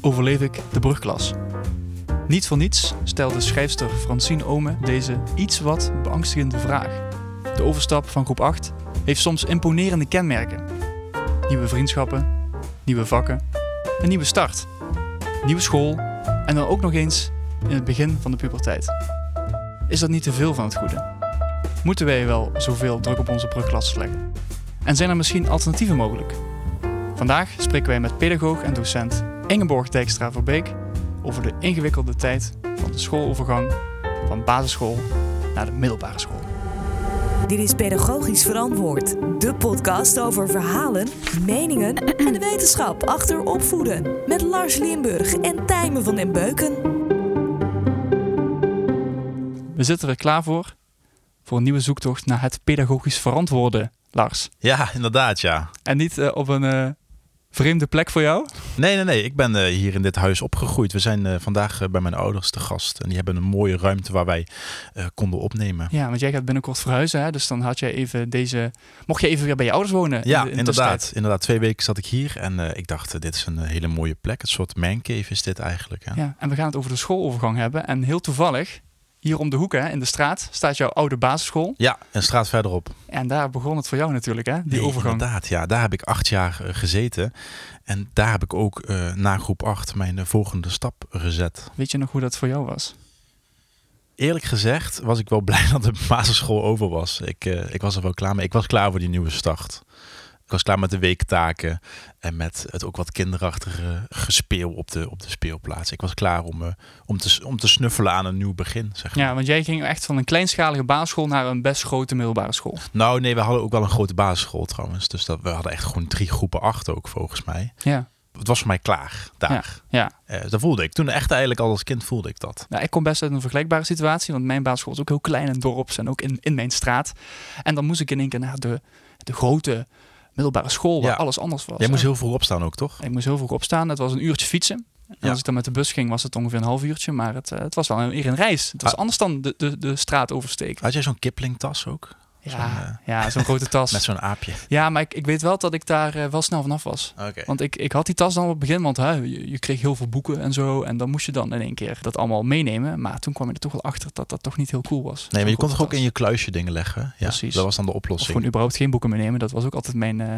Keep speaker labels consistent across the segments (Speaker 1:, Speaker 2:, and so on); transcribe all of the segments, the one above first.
Speaker 1: overleef ik de brugklas? Niet voor niets stelde schrijfster Francine Ome deze iets wat beangstigende vraag. De overstap van groep 8 heeft soms imponerende kenmerken. Nieuwe vriendschappen, nieuwe vakken, een nieuwe start, nieuwe school en dan ook nog eens in het begin van de puberteit. Is dat niet te veel van het goede? Moeten wij wel zoveel druk op onze brugklas leggen? En zijn er misschien alternatieven mogelijk? Vandaag spreken wij met pedagoog en docent Ingeborg Dijkstra Verbeek over de ingewikkelde tijd van de schoolovergang van basisschool naar de middelbare school.
Speaker 2: Dit is Pedagogisch Verantwoord, de podcast over verhalen, meningen en de wetenschap achter opvoeden. Met Lars Limburg en Tijmen van den Beuken.
Speaker 1: We zitten er klaar voor, voor een nieuwe zoektocht naar het pedagogisch verantwoorden, Lars.
Speaker 3: Ja, inderdaad, ja.
Speaker 1: En niet uh, op een uh, vreemde plek voor jou?
Speaker 3: Nee, nee, nee. Ik ben uh, hier in dit huis opgegroeid. We zijn vandaag bij mijn ouders te gast. En die hebben een mooie ruimte waar wij konden opnemen.
Speaker 1: Ja, want jij gaat binnenkort verhuizen. Hè? Dus dan had jij even deze... Mocht je even weer bij je ouders wonen?
Speaker 3: Ja,
Speaker 1: in de, in
Speaker 3: inderdaad. Inderdaad, twee weken zat ik hier. En ik dacht, dit is een hele mooie plek. Een soort mancave is dit eigenlijk. Hè?
Speaker 1: Ja, en we gaan het over de schoolovergang hebben. En heel toevallig hier om de hoek, hè, in de straat, staat jouw oude basisschool.
Speaker 3: Ja, een straat verderop.
Speaker 1: En daar begon het voor jou natuurlijk, hè, die
Speaker 3: nee,
Speaker 1: overgang.
Speaker 3: Inderdaad, ja. Daar heb ik acht jaar uh, gezeten. En daar heb ik ook uh, na groep acht mijn uh, volgende stap gezet.
Speaker 1: Weet je nog hoe dat voor jou was?
Speaker 3: Eerlijk gezegd was ik wel blij dat de basisschool over was. Ik, ik was er wel klaar mee. Ik was klaar voor die nieuwe start. Ik was klaar met de weektaken en met het ook wat kinderachtige gespeel op de, op de speelplaats. Ik was klaar om, uh, om, te, om te snuffelen aan een nieuw begin. Zeg maar.
Speaker 1: Ja, want jij ging echt van een kleinschalige basisschool naar een best grote middelbare school.
Speaker 3: Nou, nee, we hadden ook wel een grote basisschool trouwens. Dus dat, we hadden echt gewoon drie groepen acht ook volgens mij.
Speaker 1: Ja.
Speaker 3: Het was voor mij klaar daar.
Speaker 1: Ja.
Speaker 3: ja. Uh, dat voelde ik. Toen echt eigenlijk al als kind voelde ik dat.
Speaker 1: Nou, ik kom best uit een vergelijkbare situatie. Want mijn basisschool was ook heel klein en dorps en ook in, in mijn straat. En dan moest ik in één keer naar de, de grote middelbare school waar
Speaker 3: Ja.
Speaker 1: alles anders was.
Speaker 3: Jij moest heel vroeg opstaan ook, toch?
Speaker 1: Ik moest heel vroeg opstaan. Het was een uurtje fietsen. En
Speaker 3: Ja.
Speaker 1: als ik dan met de bus ging, was het ongeveer een half uurtje. Maar het, eh, het was wel een, een reis. Het was
Speaker 3: Ah.
Speaker 1: anders dan de, de, de straat oversteken.
Speaker 3: Had jij zo'n Kipling-tas ook? Zo'n,
Speaker 1: Ja,
Speaker 3: eh,
Speaker 1: ja zo'n grote tas.
Speaker 3: Met zo'n aapje.
Speaker 1: Ja, maar ik, ik weet wel dat ik daar eh, wel snel vanaf was. Want ik, ik had die tas dan op het begin, want hè, je, je kreeg heel veel boeken en zo. En dan moest je dan in één keer dat allemaal meenemen. Maar toen kwam je er toch wel achter dat dat toch niet heel cool was.
Speaker 3: Nee, maar je kon toch ook in je kluisje dingen leggen? Ja,
Speaker 1: Precies.
Speaker 3: Dat was dan de
Speaker 1: Of
Speaker 3: oplossing.
Speaker 1: gewoon überhaupt geen boeken meenemen. Dat was ook altijd mijn, eh,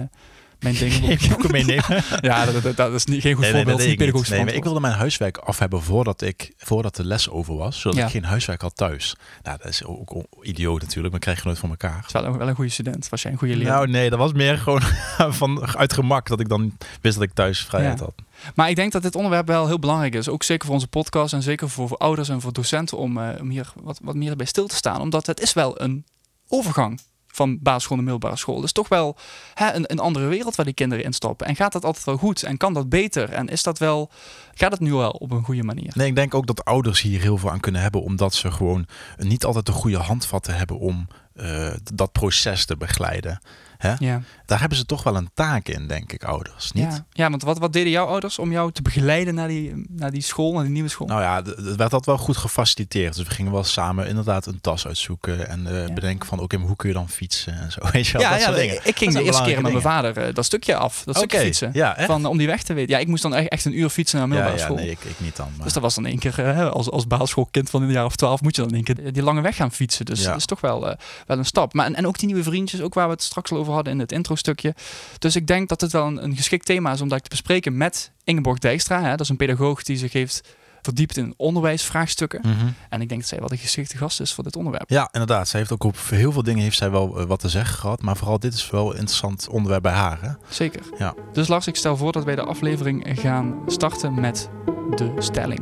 Speaker 1: mijn ding.
Speaker 3: Geen boeken meenemen.
Speaker 1: Ja, dat, dat, dat is niet, geen goed
Speaker 3: Nee, nee,
Speaker 1: voorbeeld.
Speaker 3: dat
Speaker 1: niet pedagogisch
Speaker 3: Nee, maar ik wilde mijn huiswerk af hebben voordat, ik, voordat de les over was. Zodat
Speaker 1: Ja.
Speaker 3: ik geen huiswerk had thuis. Nou, dat is ook idioot natuurlijk, maar krijg je nooit van elkaar.
Speaker 1: Het is wel een, wel een goede student. Was jij een goede leraar?
Speaker 3: Nou nee, dat was meer gewoon van, uit gemak dat ik dan wist dat ik thuis vrijheid
Speaker 1: Ja.
Speaker 3: had.
Speaker 1: Maar ik denk dat dit onderwerp wel heel belangrijk is. Ook zeker voor onze podcast en zeker voor, voor ouders en voor docenten om, eh, om hier wat, wat meer bij stil te staan. Omdat het is wel een overgang van basisschool naar middelbare school. Dus toch wel hè, een, een andere wereld waar die kinderen instappen. En gaat dat altijd wel goed? En kan dat beter? En is dat wel, gaat het nu wel op een goede manier?
Speaker 3: Nee, ik denk ook dat ouders hier heel veel aan kunnen hebben, omdat ze gewoon niet altijd de goede handvatten hebben om eh, dat proces te begeleiden. Hè?
Speaker 1: Ja,
Speaker 3: Daar hebben ze toch wel een taak in, denk ik, ouders. Niet?
Speaker 1: ja. ja want wat, wat deden jouw ouders om jou te begeleiden naar die, naar die school, naar die nieuwe school?
Speaker 3: Nou ja, het werd altijd wel goed gefaciliteerd. Dus we gingen wel samen inderdaad een tas uitzoeken en eh,
Speaker 1: Ja.
Speaker 3: bedenken van oké, maar hoe kun je dan fietsen en zo. Weet je wel, dat soort dingen.
Speaker 1: ik, ging
Speaker 3: Dat
Speaker 1: de eerste keer met mijn vader eh, dat stukje af, dat stukje fietsen.
Speaker 3: Ja, echt?
Speaker 1: Van, om die weg te weten. Ja, ik moest dan echt, echt een uur fietsen naar
Speaker 3: ja,
Speaker 1: middelbare
Speaker 3: ja,
Speaker 1: school.
Speaker 3: nee, ik, ik niet dan. Maar.
Speaker 1: Dus dat was dan één keer, eh, als, als basisschoolkind van in de jaar of twaalf, moet je dan één keer die lange weg gaan fietsen. Dus
Speaker 3: Ja.
Speaker 1: dat is toch wel, eh, wel een stap. Maar, en, en ook die nieuwe vriendjes, ook waar we het straks al over hadden in het intro-stukje. Dus ik denk dat het wel een, een geschikt thema is om dat te bespreken met Ingeborg Dijkstra. Hè. Dat is een pedagoog die zich heeft verdiept in onderwijsvraagstukken.
Speaker 3: Mhm.
Speaker 1: En ik denk dat zij wel de geschikte gast is voor dit onderwerp.
Speaker 3: Ja, inderdaad. Zij heeft ook op heel veel dingen heeft zij wel eh, wat te zeggen gehad. Maar vooral dit is wel een interessant onderwerp bij haar. Hè?
Speaker 1: Zeker.
Speaker 3: Ja.
Speaker 1: Dus Lars, ik stel voor dat wij de aflevering gaan starten met de stelling.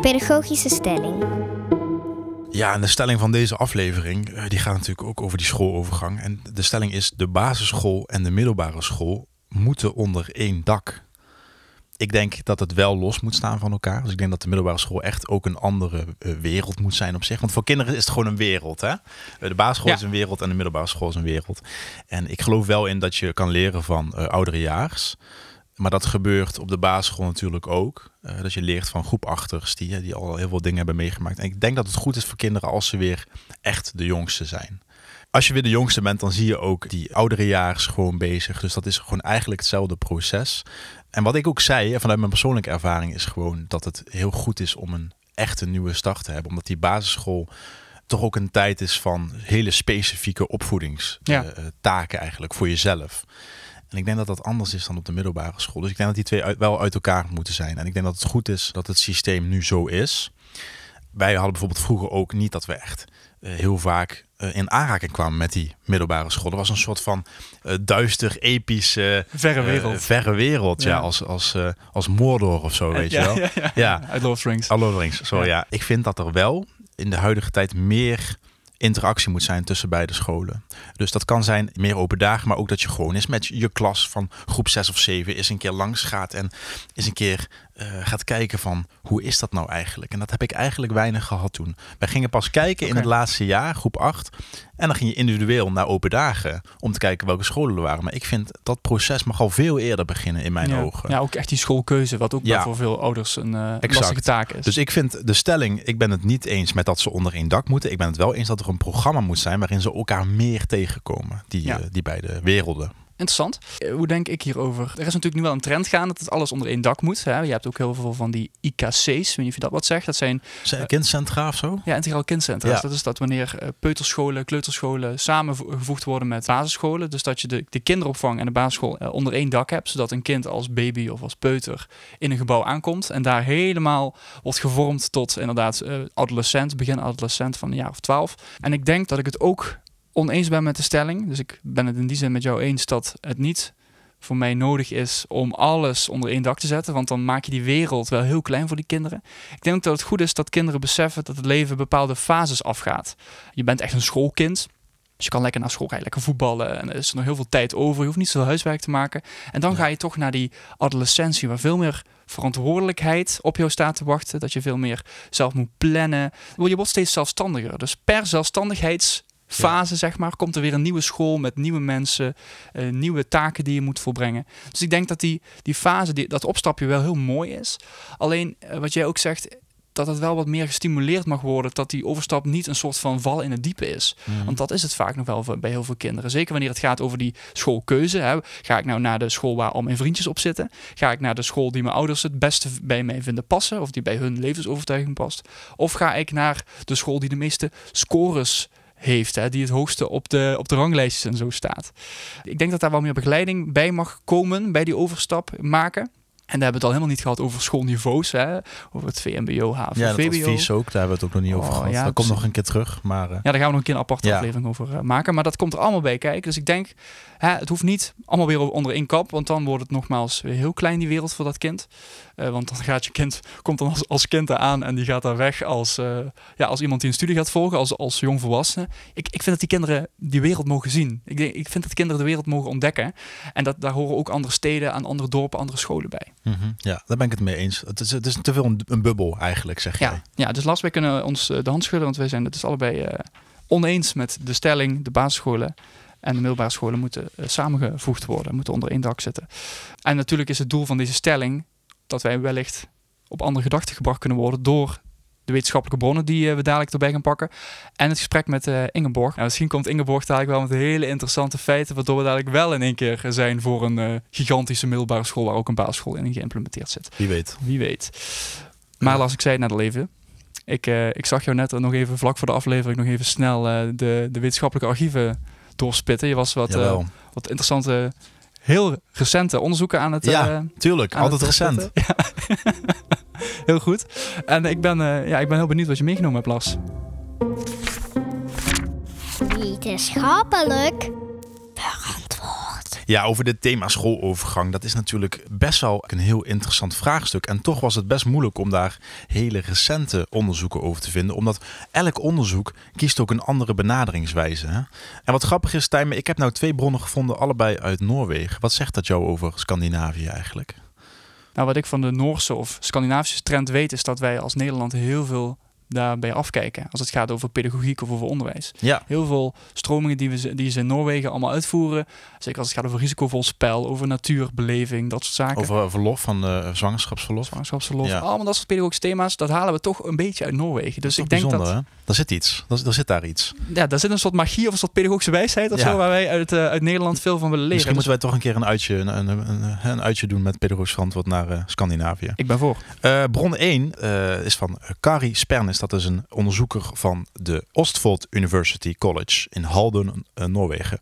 Speaker 4: Pedagogische stelling.
Speaker 3: Ja, en de stelling van deze aflevering, eh, die gaat natuurlijk ook over die schoolovergang. En de stelling is, de basisschool en de middelbare school moeten onder één dak. Ik denk dat het wel los moet staan van elkaar. Dus ik denk dat de middelbare school echt ook een andere eh, wereld moet zijn op zich. Want voor kinderen is het gewoon een wereld. Hè? Eh, De basisschool
Speaker 1: Ja.
Speaker 3: is een wereld en de middelbare school is een wereld. En ik geloof wel in dat je kan leren van eh ouderejaars. Maar dat gebeurt op de basisschool natuurlijk ook. Eh, dat je leert van groepachters die, die al heel veel dingen hebben meegemaakt. En ik denk dat het goed is voor kinderen als ze weer echt de jongste zijn. Als je weer de jongste bent, dan zie je ook die ouderejaars gewoon bezig. Dus dat is gewoon eigenlijk hetzelfde proces. En wat ik ook zei, vanuit mijn persoonlijke ervaring, is gewoon dat het heel goed is om een echte nieuwe start te hebben. Omdat die basisschool toch ook een tijd is van hele specifieke opvoedingstaken eigenlijk voor jezelf. En ik denk dat dat anders is dan op de middelbare school. Dus ik denk dat die twee uit, wel uit elkaar moeten zijn. En ik denk dat het goed is dat het systeem nu zo is. Wij hadden bijvoorbeeld vroeger ook niet dat we echt uh, heel vaak uh, in aanraking kwamen met die middelbare school. Er was een soort van uh, duister, epische...
Speaker 1: verre wereld.
Speaker 3: verre wereld, ja. ja als, als, als Mordor of zo, weet
Speaker 1: ja,
Speaker 3: je wel.
Speaker 1: Ja. Uit Lord of the Rings.
Speaker 3: Lord of the Rings, zo ja. Ik vind dat er wel in de huidige tijd meer interactie moet zijn tussen beide scholen. Dus dat kan zijn meer open dagen, maar ook dat je gewoon eens met je klas van groep 6 of 7 eens een keer langs gaat en eens een keer uh, gaat kijken van hoe is dat nou eigenlijk? En dat heb ik eigenlijk weinig gehad toen. Wij gingen pas kijken okay. in het laatste jaar, groep 8. En dan ging je individueel naar open dagen om te kijken welke scholen er waren. Maar ik vind dat proces mag al veel eerder beginnen in mijn
Speaker 1: ja.
Speaker 3: ogen.
Speaker 1: Ja, ook echt die schoolkeuze, wat ook ja. voor veel ouders een uh, lastige taak is.
Speaker 3: Dus ik vind de stelling, ik ben het niet eens met dat ze onder één dak moeten. Ik ben het wel eens dat er een programma moet zijn waarin ze elkaar meer tegenkomen, die, ja. uh, die beide werelden.
Speaker 1: Interessant. Hoe denk ik hierover? Er is natuurlijk nu wel een trend gaan dat het alles onder één dak moet. Hè? Je hebt ook heel veel van die IKC's, weet niet of je dat wat zegt. Dat zijn...
Speaker 3: zijn kindcentra of zo?
Speaker 1: Ja, integraal kindcentra. Ja. Dat is dat wanneer uh, peuterscholen, kleuterscholen samengevoegd worden met basisscholen. Dus dat je de, de kinderopvang en de basisschool uh, onder één dak hebt. Zodat een kind als baby of als peuter in een gebouw aankomt. En daar helemaal wordt gevormd tot inderdaad adolescent, begin adolescent van een jaar of twaalf. En ik denk dat ik het ook oneens ben met de stelling. Dus ik ben het in die zin met jou eens dat het niet voor mij nodig is om alles onder één dak te zetten. Want dan maak je die wereld wel heel klein voor die kinderen. Ik denk dat het goed is dat kinderen beseffen dat het leven bepaalde fases afgaat. Je bent echt een schoolkind. Dus je kan lekker naar school rijden, lekker voetballen. En er is nog heel veel tijd over. Je hoeft niet zoveel huiswerk te maken. En dan ga je toch naar die adolescentie, waar veel meer verantwoordelijkheid op jou staat te wachten. Dat je veel meer zelf moet plannen. Je wordt steeds zelfstandiger. Dus per zelfstandigheids fase, ja. zeg maar, komt er weer een nieuwe school met nieuwe mensen, uh, nieuwe taken die je moet volbrengen. Dus ik denk dat die, die fase, die, dat opstapje wel heel mooi is. Alleen, uh, wat jij ook zegt, dat het wel wat meer gestimuleerd mag worden. Dat die overstap niet een soort van val in het diepe is. Mm. Want dat is het vaak nog wel bij heel veel kinderen. Zeker wanneer het gaat over die schoolkeuze. Hè. Ga ik nou naar de school waar al mijn vriendjes op zitten? Ga ik naar de school die mijn ouders het beste bij mij vinden passen? Of die bij hun levensovertuiging past? Of ga ik naar de school die de meeste scores heeft, hè, die het hoogste op de, op de ranglijstjes en zo staat. Ik denk dat daar wel meer begeleiding bij mag komen bij die overstap maken. En daar hebben we het al helemaal niet gehad over schoolniveaus, hè? over het VMBO, HAVO,
Speaker 3: ja,
Speaker 1: VBO.
Speaker 3: advies ook, daar hebben we het ook nog niet over oh, gehad. Ja, dat komt nog een keer terug. Maar, uh...
Speaker 1: Ja, daar gaan we nog een keer een aparte ja. aflevering over uh, maken. Maar dat komt er allemaal bij kijken. Dus ik denk, het hoeft niet allemaal weer onder één kap, want dan wordt het nogmaals weer heel klein, die wereld voor dat kind. Uh, want dan gaat je kind, komt dan als, als kind aan en die gaat daar weg als, ja, als iemand die een studie gaat volgen, als, als jongvolwassene. Ik, ik vind dat die kinderen die wereld mogen zien. Ik, denk, ik vind dat kinderen de wereld mogen ontdekken. En dat, daar horen ook andere steden, aan andere dorpen, andere scholen bij.
Speaker 3: Mm -hmm. Ja, daar ben ik het mee eens. Het is, het is te veel een, een bubbel eigenlijk, zeg
Speaker 1: ja,
Speaker 3: jij.
Speaker 1: Ja, dus Lars, wij kunnen ons de hand schudden, want wij zijn het dus allebei uh, oneens met de stelling, de basisscholen en de middelbare scholen moeten uh, samengevoegd worden, moeten onder één dak zitten. En natuurlijk is het doel van deze stelling dat wij wellicht op andere gedachten gebracht kunnen worden door de wetenschappelijke bronnen die uh, we dadelijk erbij gaan pakken. En het gesprek met uh, Ingeborg. Nou, misschien komt Ingeborg dadelijk wel met hele interessante feiten, waardoor we dadelijk wel in één keer zijn voor een gigantische middelbare school waar ook een basisschool in geïmplementeerd zit.
Speaker 3: Wie weet.
Speaker 1: Wie weet. Maar als ik zei het net al even. Ik, ik zag jou net nog even vlak voor de aflevering nog even snel de, de wetenschappelijke archieven doorspitten. Je was wat, wat interessante heel recente onderzoeken aan het.
Speaker 3: Ja, tuurlijk. Altijd recent.
Speaker 1: Ja. heel goed. En ik ben, uh, ja, ik ben heel benieuwd wat je meegenomen hebt, Lars.
Speaker 4: Wetenschappelijk verantwoord.
Speaker 3: Ja, over dit thema schoolovergang. Dat is natuurlijk best wel een heel interessant vraagstuk. En toch was het best moeilijk om daar hele recente onderzoeken over te vinden. Omdat elk onderzoek kiest ook een andere benaderingswijze. Hè? En wat grappig is, Tijmen, ik heb nou twee bronnen gevonden, allebei uit Noorwegen. Wat zegt dat jou over Scandinavië eigenlijk?
Speaker 1: Nou, wat ik van de Noorse of Scandinavische trend weet, is dat wij als Nederland heel veel daarbij afkijken als het gaat over pedagogiek of over onderwijs.
Speaker 3: Ja,
Speaker 1: Heel veel stromingen die, we, ze- die ze in Noorwegen allemaal uitvoeren, zeker als het gaat over risicovol spel, over natuurbeleving, dat soort zaken.
Speaker 3: over verlof van eh, zwangerschapsverlof.
Speaker 1: zwangerschapsverlof,
Speaker 3: Ja.
Speaker 1: allemaal dat soort pedagogische thema's, dat halen we toch een beetje uit Noorwegen. Dus ik denk dat,
Speaker 3: bijzonder, hè? Daar zit iets. Daar, daar zit daar iets.
Speaker 1: ja, daar zit een soort magie of een soort pedagogische wijsheid of
Speaker 3: Ja.
Speaker 1: zo, waar wij uit, eh, uit Nederland veel van willen leren.
Speaker 3: Misschien
Speaker 1: Dus
Speaker 3: moeten wij toch een keer een uitje, een, een, een, een uitje doen met pedagogisch verantwoord naar eh, Scandinavië.
Speaker 1: ik ben voor.
Speaker 3: Eh, bron 1 eh, is van eh, Kari Spernis. Dat is een onderzoeker van de Ostfold University College in Halden, eh, Noorwegen.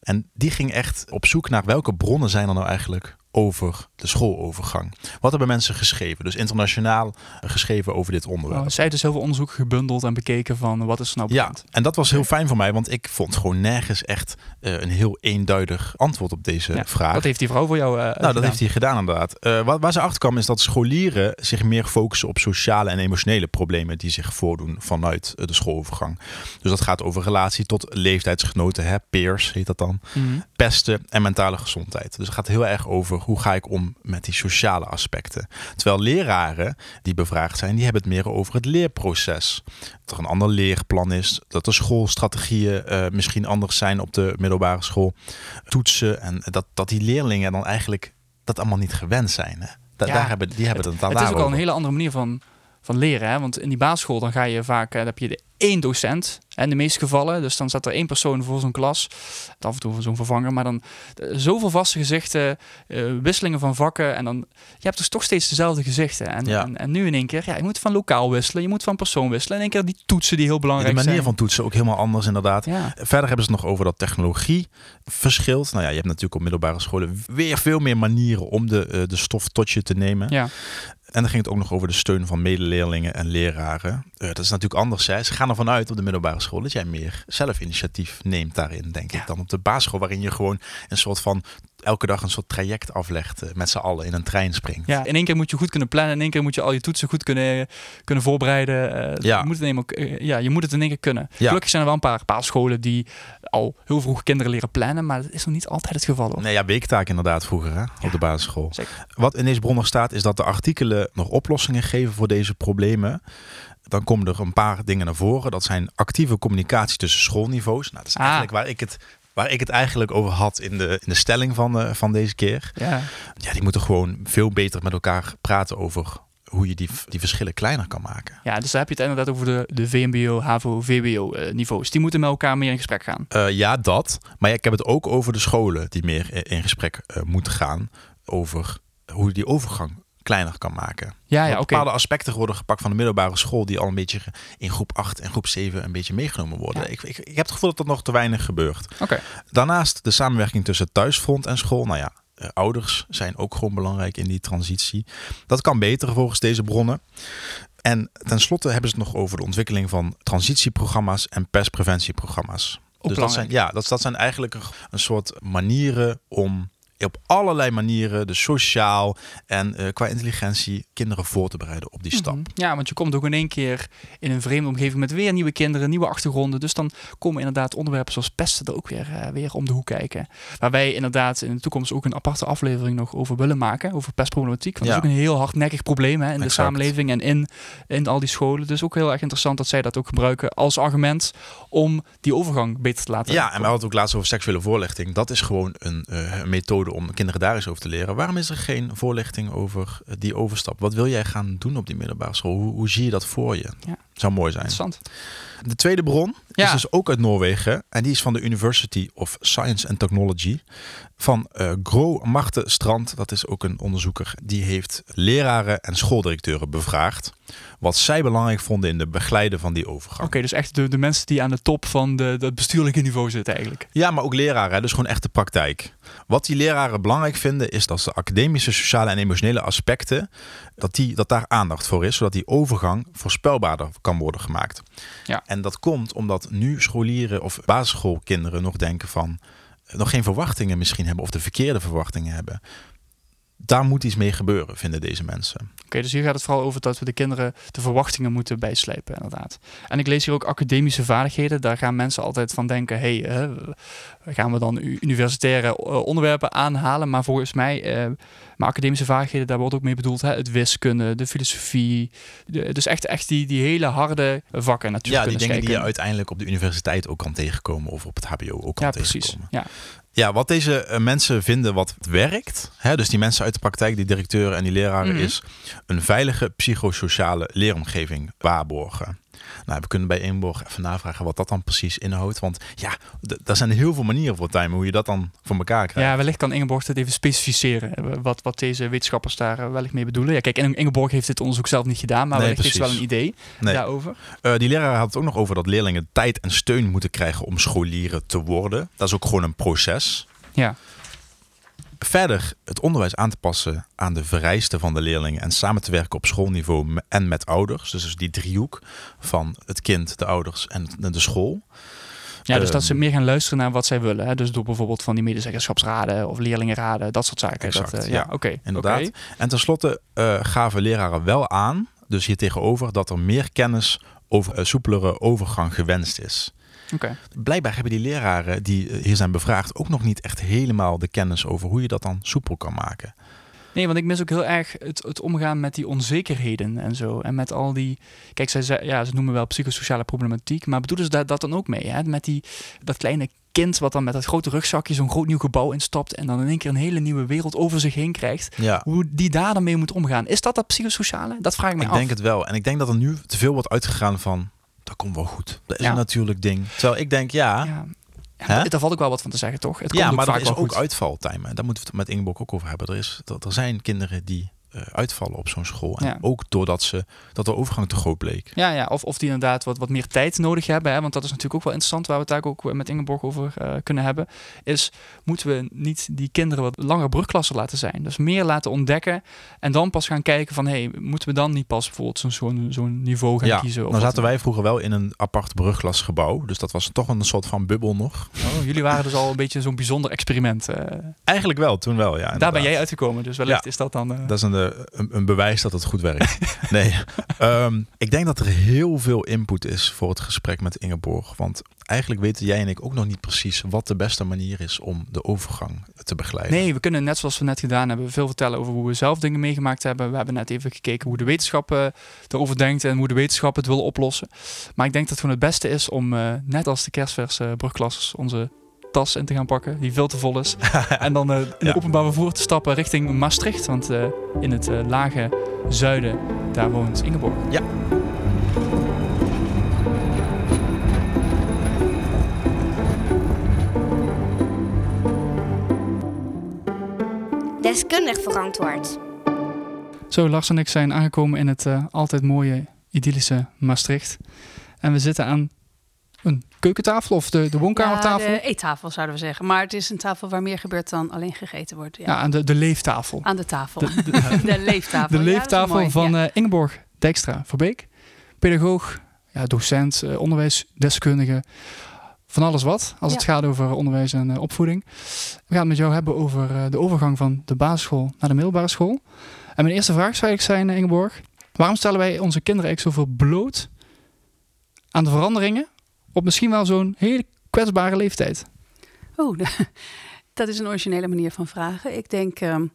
Speaker 3: En die ging echt op zoek naar welke bronnen zijn er nou eigenlijk over de schoolovergang. Wat hebben mensen geschreven? Dus internationaal geschreven over dit onderwerp.
Speaker 1: Oh, zij heeft dus heel veel onderzoek gebundeld en bekeken van wat is er nou
Speaker 3: Ja,
Speaker 1: bekend.
Speaker 3: en dat was heel fijn voor mij, want ik vond gewoon nergens echt eh, een heel eenduidig antwoord op deze
Speaker 1: Ja,
Speaker 3: vraag.
Speaker 1: Wat heeft die vrouw voor jou eh
Speaker 3: Nou, dat heeft hij gedaan inderdaad. Eh, waar, waar ze achter kwam is dat scholieren zich meer focussen op sociale en emotionele problemen die zich voordoen vanuit de schoolovergang. Dus dat gaat over relatie tot leeftijdsgenoten, hè, peers heet dat dan,
Speaker 1: Mhm.
Speaker 3: pesten en mentale gezondheid. Dus het gaat heel erg over hoe ga ik om met die sociale aspecten. Terwijl leraren die bevraagd zijn, die hebben het meer over het leerproces. Dat er een ander leerplan is, dat de schoolstrategieën eh, misschien anders zijn op de middelbare school, toetsen en dat, dat die leerlingen dan eigenlijk dat allemaal niet gewend zijn. Hè? Da-
Speaker 1: Ja,
Speaker 3: daar hebben, die hebben het dan
Speaker 1: Het is ook al een hele andere manier van, van leren. Hè? Want in die basisschool dan ga je vaak, eh, dan heb je de één docent. hè, In de meeste gevallen. Dus dan staat er één persoon voor zo'n klas. Af en toe voor zo'n vervanger. Maar dan eh, zoveel vaste gezichten. eh, wisselingen van vakken. En dan, je hebt dus toch steeds dezelfde gezichten. En,
Speaker 3: Ja.
Speaker 1: en, en nu in één keer, ja, je moet van lokaal wisselen. Je moet van persoon wisselen. En in één keer die toetsen die heel
Speaker 3: de
Speaker 1: belangrijk
Speaker 3: manier
Speaker 1: zijn.
Speaker 3: van toetsen ook helemaal anders inderdaad.
Speaker 1: Ja.
Speaker 3: Verder hebben ze het nog over dat technologie verschilt. Nou ja, je hebt natuurlijk op middelbare scholen weer veel meer manieren om de, de stof tot je te nemen.
Speaker 1: ja.
Speaker 3: En dan ging het ook nog over de steun van medeleerlingen en leraren. Eh, dat is natuurlijk anders. Hè. Ze gaan ervan uit op de middelbare school dat jij meer zelfinitiatief neemt daarin, denk
Speaker 1: Ja.
Speaker 3: ik, dan op de basisschool, waarin je gewoon een soort van elke dag een soort traject aflegt eh, met z'n allen in een trein springt.
Speaker 1: Ja, in één keer moet je goed kunnen plannen. In één keer moet je al je toetsen goed kunnen, kunnen voorbereiden. Eh,
Speaker 3: Ja.
Speaker 1: je, moet het in eh, ja, je moet het in één keer kunnen.
Speaker 3: Ja.
Speaker 1: Gelukkig zijn er wel een paar, paar scholen die al heel vroeg kinderen leren plannen. Maar dat is nog niet altijd het geval. Hoor.
Speaker 3: Nee, ja, weektaak inderdaad vroeger hè,
Speaker 1: Ja.
Speaker 3: op de basisschool.
Speaker 1: Zeker.
Speaker 3: Wat in deze bron nog staat, is dat de artikelen nog oplossingen geven voor deze problemen. Dan komen er een paar dingen naar voren. Dat zijn actieve communicatie tussen schoolniveaus. Nou, dat is
Speaker 1: Ah.
Speaker 3: eigenlijk waar ik het, waar ik het eigenlijk over had in de, in de stelling van, eh, van deze keer.
Speaker 1: Ja.
Speaker 3: Ja, die moeten gewoon veel beter met elkaar praten over hoe je die, die verschillen kleiner kan maken.
Speaker 1: ja, dus daar heb je het inderdaad over de, de VMBO, HAVO, VWO eh, niveaus. Die moeten met elkaar meer in gesprek gaan.
Speaker 3: Eh, ja, dat. Maar ja, ik heb het ook over de scholen die meer i- in gesprek moeten gaan over hoe die overgang kleiner kan maken.
Speaker 1: Ja, ja, oké.
Speaker 3: Bepaalde aspecten worden gepakt van de middelbare school die al een beetje in groep 8 en groep 7 een beetje meegenomen worden.
Speaker 1: Ja.
Speaker 3: Ik, ik, ik heb het gevoel dat dat nog te weinig gebeurt.
Speaker 1: Oké.
Speaker 3: Daarnaast de samenwerking tussen thuisfront en school. Nou ja, eh, ouders zijn ook gewoon belangrijk in die transitie. Dat kan beter volgens deze bronnen. En tenslotte hebben ze het nog over de ontwikkeling van transitieprogramma's en pestpreventieprogramma's.
Speaker 1: Ook
Speaker 3: dus dat zijn, ja, dat, dat zijn eigenlijk een, een soort manieren om op allerlei manieren, dus sociaal en eh, qua intelligentie, kinderen voor te bereiden op die stap.
Speaker 1: Mhm. Ja, want je komt ook in één keer in een vreemde omgeving met weer nieuwe kinderen, nieuwe achtergronden. Dus dan komen inderdaad onderwerpen zoals pesten er ook weer, eh, weer om de hoek kijken. Waar wij inderdaad in de toekomst ook een aparte aflevering nog over willen maken, over pestproblematiek. Want
Speaker 3: Ja.
Speaker 1: dat is ook een heel hardnekkig probleem hè, in de samenleving en in, in al die scholen. Dus ook heel erg interessant dat zij dat ook gebruiken als argument om die overgang beter te laten
Speaker 3: Ja, en we hadden het ook laatst over seksuele voorlichting. Dat is gewoon een, een methode om kinderen daar eens over te leren. Waarom is er geen voorlichting over eh, die overstap? Wat wil jij gaan doen op die middelbare school? Hoe, hoe zie je dat voor je?
Speaker 1: Ja.
Speaker 3: Zou mooi zijn.
Speaker 1: Interessant.
Speaker 3: De tweede bron
Speaker 1: Ja.
Speaker 3: is dus ook uit Noorwegen. En die is van de University of Science and Technology. Van eh Gro Marte Strand. Dat is ook een onderzoeker. Die heeft leraren en schooldirecteuren bevraagd. Wat zij belangrijk vonden in de begeleiden van die overgang.
Speaker 1: Oké, dus echt de, de mensen die aan de top van de, de bestuurlijke niveau zitten eigenlijk.
Speaker 3: Ja, maar ook leraren, dus gewoon echt de praktijk. Wat die leraren belangrijk vinden, is dat de academische, sociale en emotionele aspecten, dat, die, dat daar aandacht voor is, zodat die overgang voorspelbaarder kan worden gemaakt.
Speaker 1: Ja.
Speaker 3: En dat komt omdat nu scholieren of basisschoolkinderen nog denken van, eh, nog geen verwachtingen misschien hebben of de verkeerde verwachtingen hebben. Daar moet iets mee gebeuren, vinden deze mensen.
Speaker 1: Oké, dus hier gaat het vooral over dat we de kinderen de verwachtingen moeten bijslijpen, inderdaad. En ik lees hier ook academische vaardigheden. Daar gaan mensen altijd van denken, hé, hey, uh, gaan we dan universitaire uh, onderwerpen aanhalen? Maar volgens mij, uh, maar academische vaardigheden, daar wordt ook mee bedoeld, hè? het wiskunde, de filosofie. De, dus echt, echt die, die hele harde vakken natuurlijk.
Speaker 3: Ja, die dingen die je uiteindelijk op de universiteit ook kan tegenkomen of op het hbo ook kan
Speaker 1: ja,
Speaker 3: tegenkomen.
Speaker 1: Precies. Ja,
Speaker 3: ja, wat deze uh, mensen vinden wat werkt, hè, dus die mensen uit de praktijk, die directeuren en die leraren, mm -hmm. is een veilige psychosociale leeromgeving waarborgen. Nou, we kunnen bij Inborg even navragen wat dat dan precies inhoudt. Want ja, daar zijn heel veel manieren voor timen hoe je dat dan voor elkaar krijgt.
Speaker 1: Ja, wellicht kan Ingeborg het even specificeren. Wat, wat deze wetenschappers daar wellicht mee bedoelen. Ja, kijk, Ingeborg heeft dit onderzoek zelf niet gedaan, maar
Speaker 3: nee,
Speaker 1: wellicht heeft ze wel een idee
Speaker 3: nee.
Speaker 1: daarover.
Speaker 3: Uh, die leraar had het ook nog over dat leerlingen tijd en steun moeten krijgen om scholieren te worden. Dat is ook gewoon een proces.
Speaker 1: Ja.
Speaker 3: Verder het onderwijs aan te passen aan de vereisten van de leerlingen en samen te werken op schoolniveau en met ouders. Dus die driehoek van het kind, de ouders en de school.
Speaker 1: Ja, dus dat ze meer gaan luisteren naar wat zij willen. Hè? Dus door bijvoorbeeld van die medezeggenschapsraden of leerlingenraden, dat soort zaken.
Speaker 3: Exact,
Speaker 1: dat, uh,
Speaker 3: ja,
Speaker 1: ja oké. Okay,
Speaker 3: inderdaad.
Speaker 1: Okay.
Speaker 3: En tenslotte uh, gaven leraren wel aan, dus hier tegenover, dat er meer kennis over een soepelere overgang gewenst is.
Speaker 1: Okay.
Speaker 3: Blijkbaar hebben die leraren die hier zijn bevraagd ook nog niet echt helemaal de kennis over hoe je dat dan soepel kan maken.
Speaker 1: Nee, want ik mis ook heel erg het, het omgaan met die onzekerheden en zo. En met al die. Kijk, zij, ja, ze noemen wel psychosociale problematiek. Maar bedoelen ze dat, dat dan ook mee? Hè? Met die, dat kleine kind wat dan met dat grote rugzakje zo'n groot nieuw gebouw instapt. En dan in één keer een hele nieuwe wereld over zich heen krijgt.
Speaker 3: Ja.
Speaker 1: Hoe die daar dan mee moet omgaan. Is dat dat psychosociale? Dat vraag ik me
Speaker 3: ik
Speaker 1: af.
Speaker 3: Ik denk het wel. En ik denk dat er nu te veel wordt uitgegaan van. Dat komt wel goed. Dat is
Speaker 1: Ja.
Speaker 3: een natuurlijk ding. Terwijl ik denk, ja,
Speaker 1: Ja.
Speaker 3: Hè?
Speaker 1: Ja, daar valt ook wel wat van te zeggen, toch? Het
Speaker 3: ja
Speaker 1: komt ook
Speaker 3: maar er is ook uitvaltimen. Daar moeten we het met Ingeborg ook over hebben. Er, is, er, er zijn kinderen die uitvallen op zo'n school. En
Speaker 1: Ja.
Speaker 3: ook doordat ze, dat de overgang te groot bleek.
Speaker 1: Ja, ja. Of, of die inderdaad wat, wat meer tijd nodig hebben. Hè? Want dat is natuurlijk ook wel interessant waar we het daar ook met Ingeborg over eh, kunnen hebben. Is moeten we niet die kinderen wat langer brugklassen laten zijn. Dus meer laten ontdekken. En dan pas gaan kijken van hé, hey, moeten we dan niet pas bijvoorbeeld zo'n zo'n niveau gaan
Speaker 3: Ja,
Speaker 1: kiezen? Of
Speaker 3: zaten wij vroeger wel in een apart brugklasgebouw. Dus dat was toch een soort van bubbel nog.
Speaker 1: Oh, jullie waren dus al een beetje zo'n bijzonder experiment. eh.
Speaker 3: Eigenlijk wel, toen wel, ja.
Speaker 1: daar ben jij uitgekomen. Dus wellicht
Speaker 3: Ja.
Speaker 1: is dat dan... eh,
Speaker 3: Dat is een, eh, een, een bewijs dat het goed werkt. nee, Ehm, ik denk dat er heel veel input is voor het gesprek met Ingeborg. Want eigenlijk weten jij en ik ook nog niet precies wat de beste manier is om de overgang te begeleiden.
Speaker 1: Nee, we kunnen net zoals we net gedaan hebben, veel vertellen over hoe we zelf dingen meegemaakt hebben. We hebben net even gekeken hoe de wetenschap eh, erover denkt en hoe de wetenschap het wil oplossen. Maar ik denk dat het gewoon het beste is om, eh, net als de kerstverse brugklassers, onze tas in te gaan pakken, die veel te vol is. en dan eh, in
Speaker 3: Ja.
Speaker 1: het openbaar vervoer te stappen richting Maastricht. Want eh, in het eh, lage zuiden, daar woont Ingeborg.
Speaker 3: Ja.
Speaker 4: Deskundig verantwoord.
Speaker 1: Zo, Lars en ik zijn aangekomen in het eh, altijd mooie, idyllische Maastricht. En we zitten aan een keukentafel of de, de woonkamertafel.
Speaker 5: Ja, de eettafel zouden we zeggen. Maar het is een tafel waar meer gebeurt dan alleen gegeten wordt. Ja.
Speaker 1: Ja, aan de, de leeftafel.
Speaker 5: Aan de tafel.
Speaker 1: De,
Speaker 5: De,
Speaker 1: de,
Speaker 5: leeftafel.
Speaker 1: de leeftafel van
Speaker 5: Ja.
Speaker 1: eh, Ingeborg Dijkstra Verbeek. Pedagoog, ja, docent, eh, onderwijsdeskundige. Van alles wat, als het gaat over onderwijs en eh, opvoeding. We gaan het met jou hebben over de overgang van de basisschool naar de middelbare school. En mijn eerste vraag zou ik zijn, Ingeborg. Waarom stellen wij onze kinderen eigenlijk zoveel bloot aan de veranderingen op misschien wel zo'n hele kwetsbare leeftijd?
Speaker 5: Oh, dat is een originele manier van vragen. Ik denk, ehm,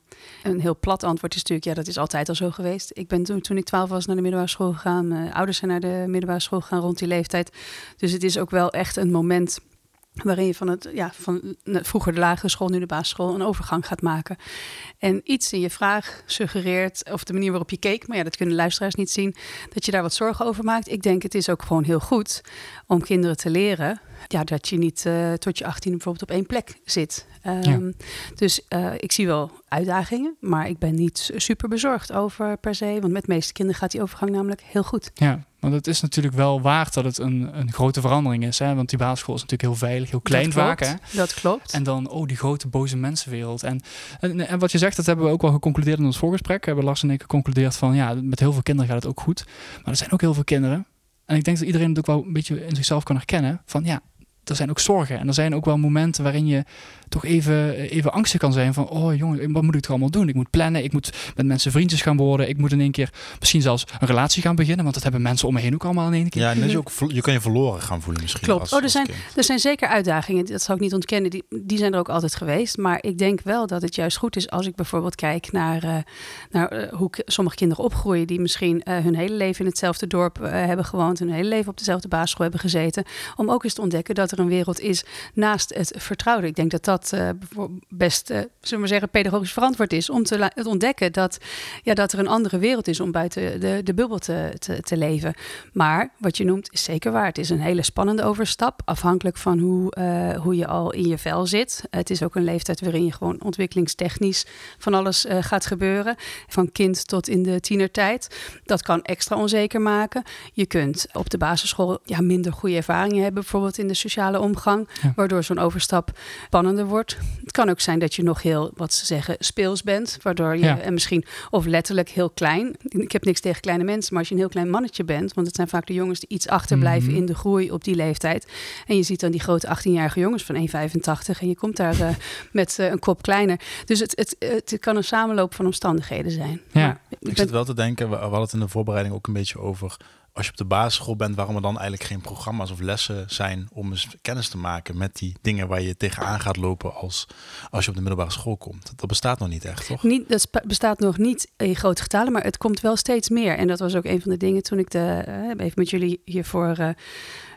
Speaker 5: een heel plat antwoord is natuurlijk, ja, dat is altijd al zo geweest. Ik ben toen, toen ik twaalf was naar de middelbare school gegaan. Ouders zijn naar de middelbare school gegaan rond die leeftijd. Dus het is ook wel echt een moment waarin je van het, ja, van vroeger de lagere school, nu de basisschool, een overgang gaat maken. En iets in je vraag suggereert, of de manier waarop je keek, maar ja, dat kunnen luisteraars niet zien, dat je daar wat zorgen over maakt. Ik denk, het is ook gewoon heel goed om kinderen te leren ja, dat je niet eh, tot je 18 bijvoorbeeld op één plek zit. Ehm, Dus eh, ik zie wel uitdagingen, maar ik ben niet super bezorgd over per se. Want met de meeste kinderen gaat die overgang namelijk heel goed.
Speaker 1: Ja, want het is natuurlijk wel waard dat het een, een grote verandering is. Hè? Want die basisschool is natuurlijk heel veilig, heel klein
Speaker 5: dat
Speaker 1: vaak. Hè?
Speaker 5: Dat klopt.
Speaker 1: En dan, oh, die grote boze mensenwereld. En, en, en wat je zegt, dat hebben we ook wel geconcludeerd in ons voorgesprek. Hebben Lars en ik geconcludeerd van, ja, met heel veel kinderen gaat het ook goed. Maar er zijn ook heel veel kinderen. En ik denk dat iedereen het ook wel een beetje in zichzelf kan herkennen. Van ja, er zijn ook zorgen. En er zijn ook wel momenten waarin je toch even, even angstig kan zijn van, oh jongen, wat moet ik er allemaal doen? Ik moet plannen, ik moet met mensen vriendjes gaan worden, ik moet in één keer misschien zelfs een relatie gaan beginnen, want dat hebben mensen om me heen ook allemaal in één keer.
Speaker 3: Ja, en dat je, ook, je kan je verloren gaan voelen misschien.
Speaker 5: Klopt.
Speaker 3: als-
Speaker 5: Oh, er
Speaker 3: als
Speaker 5: zijn-
Speaker 3: kind.
Speaker 5: Er zijn zeker uitdagingen, dat zal ik niet ontkennen. Die, die zijn er ook altijd geweest. Maar ik denk wel dat het juist goed is als ik bijvoorbeeld kijk naar, eh, naar eh, hoe sommige kinderen opgroeien. Die misschien eh, hun hele leven in hetzelfde dorp hebben gewoond. Hun hele leven op dezelfde basisschool hebben gezeten. Om ook eens te ontdekken dat er een wereld is naast het vertrouwde. Ik denk dat dat eh, bijvoor- best, eh, zullen we zeggen, pedagogisch verantwoord is. Om te, ontdekken dat, ja, dat er een andere wereld is om buiten de, de bubbel te, te, te leven. Maar wat je noemt is zeker waar. Het is een hele spannende overstap. Afhankelijk van hoe, eh, hoe je al in je vel zit. Het is ook een leeftijd waarin je gewoon ontwikkelingstechnisch van alles eh, gaat gebeuren. Van kind tot in de tienertijd. Dat kan extra onzeker maken. Je kunt op de basisschool ja, minder goede ervaringen hebben. Bijvoorbeeld in de sociale omgang.
Speaker 1: Ja.
Speaker 5: Waardoor zo'n overstap spannender wordt. Het kan ook zijn dat je nog heel, wat ze zeggen, speels bent. Waardoor je,
Speaker 1: Ja.
Speaker 5: en misschien, of letterlijk heel klein. Ik heb niks tegen kleine mensen, maar als je een heel klein mannetje bent. Want het zijn vaak de jongens die iets achterblijven
Speaker 1: Mhm.
Speaker 5: in de groei op die leeftijd. En je ziet dan die grote 18-jarige jongens van 1,85 en je komt daar eh, met eh, een kop kleiner. Dus het, het, het kan een samenloop van omstandigheden zijn.
Speaker 1: Ja.
Speaker 5: Maar ik
Speaker 3: Ik
Speaker 5: ben-
Speaker 3: zit wel te denken, we, we hadden het in de voorbereiding ook een beetje over. Als je op de basisschool bent, waarom er dan eigenlijk geen programma's of lessen zijn om eens kennis te maken met die dingen waar je tegenaan gaat lopen als, als je op de middelbare school komt. Dat bestaat nog niet echt, toch?
Speaker 5: Niet, dat bestaat nog niet in grote getalen, maar het komt wel steeds meer. En dat was ook een van de dingen toen ik de, eh, even met jullie hiervoor eh,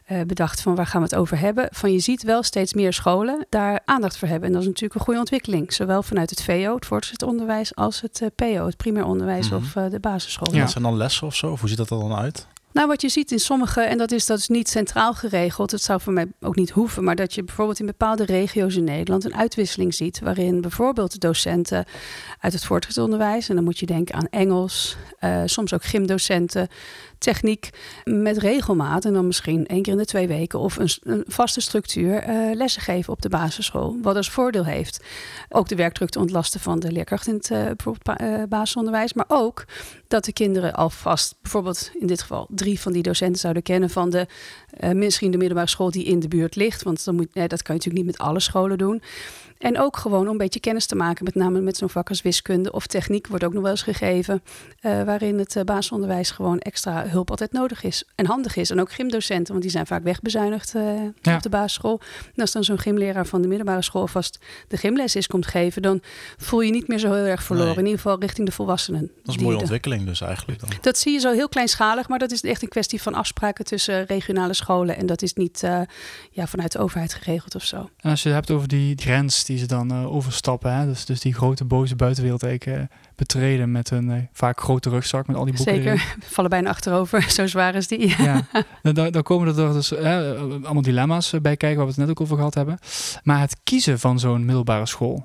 Speaker 5: eh, bedacht van waar gaan we het over hebben. Van je ziet wel steeds meer scholen daar aandacht voor hebben. En dat is natuurlijk een goede ontwikkeling. Zowel vanuit het VO, het voortgezet onderwijs, als het PO, het primair onderwijs
Speaker 3: Mhm.
Speaker 5: of de basisschool.
Speaker 1: Ja.
Speaker 3: Dat zijn dan lessen of zo? Of hoe ziet dat er dan uit?
Speaker 5: Nou, wat je ziet in sommige, en dat is, dat is niet centraal geregeld, het zou voor mij ook niet hoeven, maar dat je bijvoorbeeld in bepaalde regio's in Nederland een uitwisseling ziet, waarin bijvoorbeeld docenten uit het voortgezet onderwijs, en dan moet je denken aan Engels, eh, soms ook gymdocenten, techniek, met regelmaat, en dan misschien één keer in de twee weken, of een, een vaste structuur, eh, lessen geven op de basisschool, wat als voordeel heeft. Ook de werkdruk te ontlasten van de leerkracht in het eh, basisonderwijs, maar ook dat de kinderen alvast, bijvoorbeeld in dit geval drie van die docenten zouden kennen van de misschien de middelbare school die in de buurt ligt. Want dan moet, eh, dat kan je natuurlijk niet met alle scholen doen. En ook gewoon om een beetje kennis te maken, met name met zo'n vak als wiskunde of techniek wordt ook nog wel eens gegeven, eh, waarin het eh, basisonderwijs gewoon extra hulp altijd nodig is en handig is. En ook gymdocenten, want die zijn vaak wegbezuinigd eh,
Speaker 1: Ja.
Speaker 5: op de basisschool. En als dan zo'n gymleraar van de middelbare school vast de gymles is komt geven, dan voel je niet meer zo heel erg verloren.
Speaker 3: Nee.
Speaker 5: In ieder geval richting de volwassenen.
Speaker 3: Dat is een mooie ontwikkeling dus eigenlijk dan.
Speaker 5: dat zie je zo heel kleinschalig, maar dat is echt een kwestie van afspraken tussen regionale scholen. En dat is niet ja, vanuit de overheid geregeld of zo.
Speaker 1: En als je het hebt over die grens die ze dan eh, overstappen, hè, dus, dus die grote boze buitenwereld eigenlijk eh, betreden met een eh, vaak grote rugzak met al die boeken erin.
Speaker 5: Zeker, vallen bijna achterover, zo zwaar is die.
Speaker 1: Ja, dan, dan dan komen er dus allemaal dilemma's bij kijken waar we het net ook over gehad hebben. Maar het kiezen van zo'n middelbare school,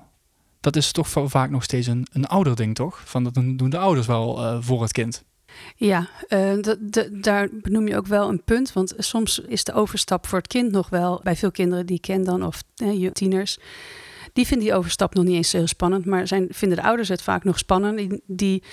Speaker 1: dat is toch va- vaak nog steeds een, een ouder ding, toch? Van dat doen de ouders wel voor het kind.
Speaker 5: Ja, dat- daar benoem je ook wel een punt. Want soms is de overstap voor het kind nog wel, bij veel kinderen die ik ken dan, of eh, je- tieners, die vinden die overstap nog niet eens heel spannend. Maar zijn, vinden de ouders het vaak nog spannend. Die, die,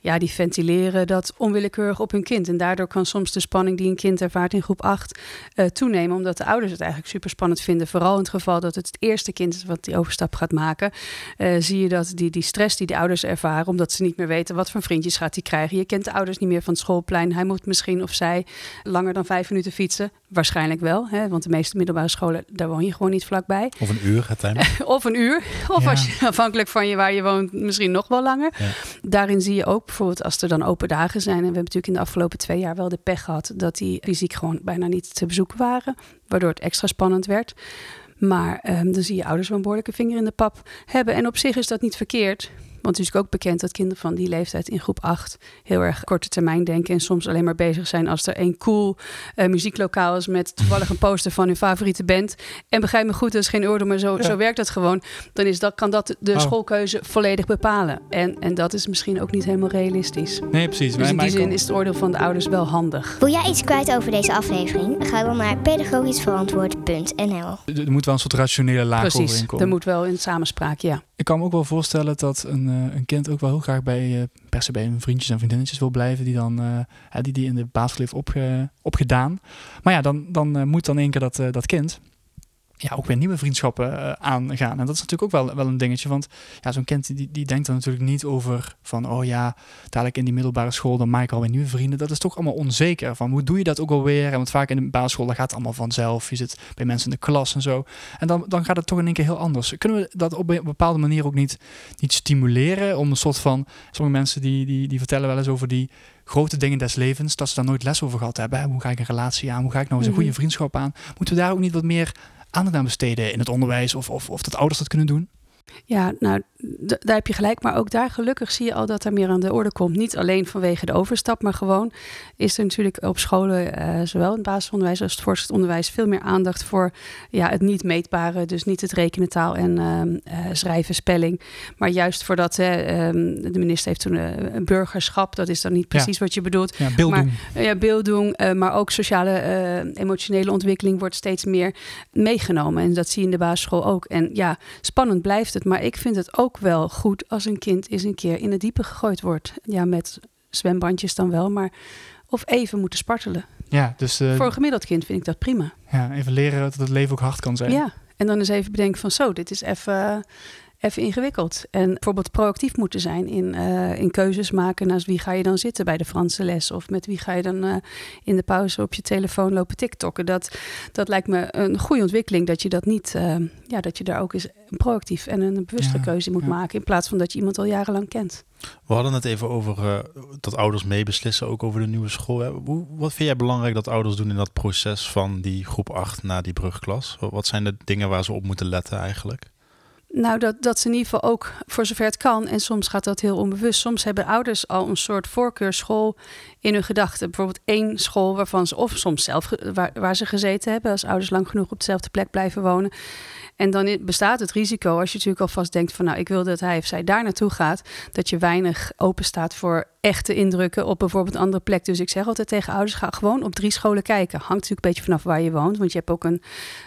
Speaker 5: ja, die ventileren dat onwillekeurig op hun kind. En daardoor kan soms de spanning die een kind ervaart in groep 8 eh, toenemen. Omdat de ouders het eigenlijk super spannend vinden. Vooral in het geval dat het het eerste kind is wat die overstap gaat maken. eh, zie je dat die, die stress die de ouders ervaren, omdat ze niet meer weten wat voor vriendjes gaat hij krijgen. Je kent de ouders niet meer van het schoolplein. Hij moet misschien of zij langer dan vijf minuten fietsen. Waarschijnlijk wel, hè, want de meeste middelbare scholen, daar woon je gewoon niet vlakbij.
Speaker 3: Of een uur het time.
Speaker 5: Of een uur, of
Speaker 1: Ja.
Speaker 5: als je, afhankelijk van je waar je woont, misschien nog wel langer.
Speaker 3: Ja.
Speaker 5: Daarin zie je ook bijvoorbeeld als er dan open dagen zijn. En we hebben natuurlijk in de afgelopen twee jaar wel de pech gehad dat die fysiek gewoon bijna niet te bezoeken waren. Waardoor het extra spannend werd. Maar ehm, dan zie je ouders wel een behoorlijke vinger in de pap hebben. En op zich is dat niet verkeerd. Want het is natuurlijk ook bekend dat kinderen van die leeftijd in groep 8 heel erg korte termijn denken. En soms alleen maar bezig zijn als er een cool eh, muzieklokaal is met toevallig een poster van hun favoriete band. En begrijp me goed, dat is geen oordeel, maar zo,
Speaker 1: Ja.
Speaker 5: zo werkt dat gewoon. Dan is dat, kan dat de
Speaker 1: Oh.
Speaker 5: schoolkeuze volledig bepalen. En, en dat is misschien ook niet helemaal realistisch.
Speaker 1: Nee, precies.
Speaker 5: Dus in die zin is het oordeel van de ouders wel handig.
Speaker 4: Wil jij iets kwijt over deze aflevering? Ga dan naar pedagogischverantwoord.nl.
Speaker 1: er moet wel een soort rationele laag
Speaker 5: Precies,
Speaker 1: overheen komen.
Speaker 5: er moet wel in samenspraak, ja.
Speaker 1: Ik kan me ook wel voorstellen dat een, eh, een kind ook wel heel graag bij, eh, per se bij hun vriendjes en vriendinnetjes wil blijven, die dan eh, die, die in de basisschool heeft opge- opgedaan. Maar ja, dan, dan moet dan één keer dat, dat kind ja, ook weer nieuwe vriendschappen uh, aangaan. En dat is natuurlijk ook wel, wel een dingetje. Want ja, zo'n kind die, die denkt er natuurlijk niet over van, oh ja, dadelijk in die middelbare school, dan maak ik alweer nieuwe vrienden. Dat is toch allemaal onzeker. Van hoe doe je dat ook alweer? En want vaak in de basisschool, dan gaat het allemaal vanzelf. Je zit bij mensen in de klas en zo. En dan, dan gaat het toch in één keer heel anders. Kunnen we dat op een bepaalde manier ook niet, niet stimuleren? Om een soort van, sommige mensen die, die, die vertellen wel eens over die grote dingen des levens, dat ze daar nooit les over gehad hebben. Hoe ga ik een relatie aan? Hoe ga ik nou eens een goede mhm. vriendschap aan? Moeten we daar ook niet wat meer aandacht aan besteden in het onderwijs of, of, of dat ouders dat kunnen doen?
Speaker 5: Ja, nou, daar heb je gelijk. Maar ook daar gelukkig zie je al dat er meer aan de orde komt. Niet alleen vanwege de overstap, maar gewoon is er natuurlijk op scholen, uh, zowel in het basisonderwijs als het voortgezet onderwijs, veel meer aandacht voor ja, het niet meetbare. Dus niet het rekenen, taal en uh, schrijven, spelling. Maar juist voordat uh, de minister heeft toen een burgerschap, dat is dan niet precies wat je bedoelt.
Speaker 1: Ja, beelddoen.
Speaker 5: Maar, ja, beelddoen, maar ook sociale, emotionele ontwikkeling wordt steeds meer meegenomen. En dat zie je in de basisschool ook. En ja, spannend blijft het. Maar ik vind het ook wel goed als een kind eens een keer in het diepe gegooid wordt. Ja, met zwembandjes dan wel, maar of even moeten spartelen.
Speaker 1: Ja, dus, uh,
Speaker 5: Voor een gemiddeld kind vind ik dat prima.
Speaker 1: Ja, even leren dat het leven ook hard kan zijn.
Speaker 5: Ja, en dan eens even bedenken van zo, dit is even even ingewikkeld. En bijvoorbeeld proactief moeten zijn in, uh, in keuzes maken naast wie ga je dan zitten bij de Franse les. Of met wie ga je dan uh, in de pauze op je telefoon lopen TikTokken. Dat, dat lijkt me een goede ontwikkeling. Dat je dat niet, uh, ja, dat je daar ook eens een proactief en een bewuste ja, keuze moet ja. maken. In plaats van dat je iemand al jarenlang kent.
Speaker 3: We hadden het even over dat ouders meebeslissen, ook over de nieuwe school. Hoe, wat vind jij belangrijk dat ouders doen in dat proces van die groep 8 naar die brugklas? Wat zijn de dingen waar ze op moeten letten eigenlijk?
Speaker 5: Nou, dat, dat ze in ieder geval ook, voor zover het kan, en soms gaat dat heel onbewust. Soms hebben ouders al een soort voorkeurschool in hun gedachten. Bijvoorbeeld één school waarvan ze, of soms zelf waar, waar ze gezeten hebben, als ouders lang genoeg op dezelfde plek blijven wonen. En dan bestaat het risico, als je natuurlijk alvast denkt van nou, ik wil dat hij of zij daar naartoe gaat, dat je weinig open staat voor echte indrukken op bijvoorbeeld een andere plek. Dus ik zeg altijd tegen ouders, ga gewoon op drie scholen kijken. Hangt natuurlijk een beetje vanaf waar je woont, want je hebt ook een,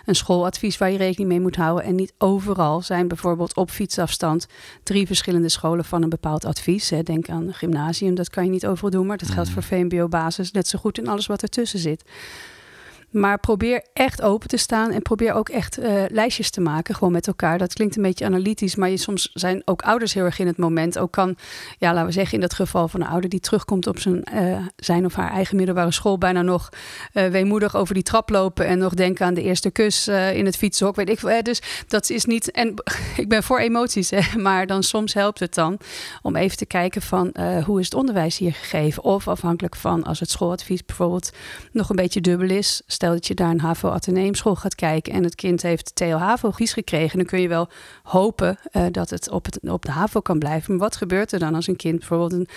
Speaker 5: een schooladvies waar je rekening mee moet houden. En niet overal zijn bijvoorbeeld op fietsafstand drie verschillende scholen van een bepaald advies. Denk aan een gymnasium, dat kan je niet overal doen, maar dat geldt mm. voor VMBO-basis net zo goed in alles wat ertussen zit. Maar probeer echt open te staan en probeer ook echt uh, lijstjes te maken, gewoon met elkaar. Dat klinkt een beetje analytisch, maar je, soms zijn ook ouders heel erg in het moment. Ook kan, ja, laten we zeggen, in dat geval van een ouder die terugkomt op zijn, uh, zijn of haar eigen middelbare school, bijna nog uh, weemoedig over die trap lopen en nog denken aan de eerste kus in het fietsenhok. Weet ik, dus dat is niet. En ik ben voor emoties, hè, maar dan soms helpt het dan om even te kijken van hoe is het onderwijs hier gegeven? Of afhankelijk van als het schooladvies bijvoorbeeld nog een beetje dubbel is stel dat je daar een HAVO Atheneumschool gaat kijken en het kind heeft TO HAVO GIS gekregen, dan kun je wel hopen uh, dat het op, het op de HAVO kan blijven. Maar wat gebeurt er dan als een kind bijvoorbeeld een,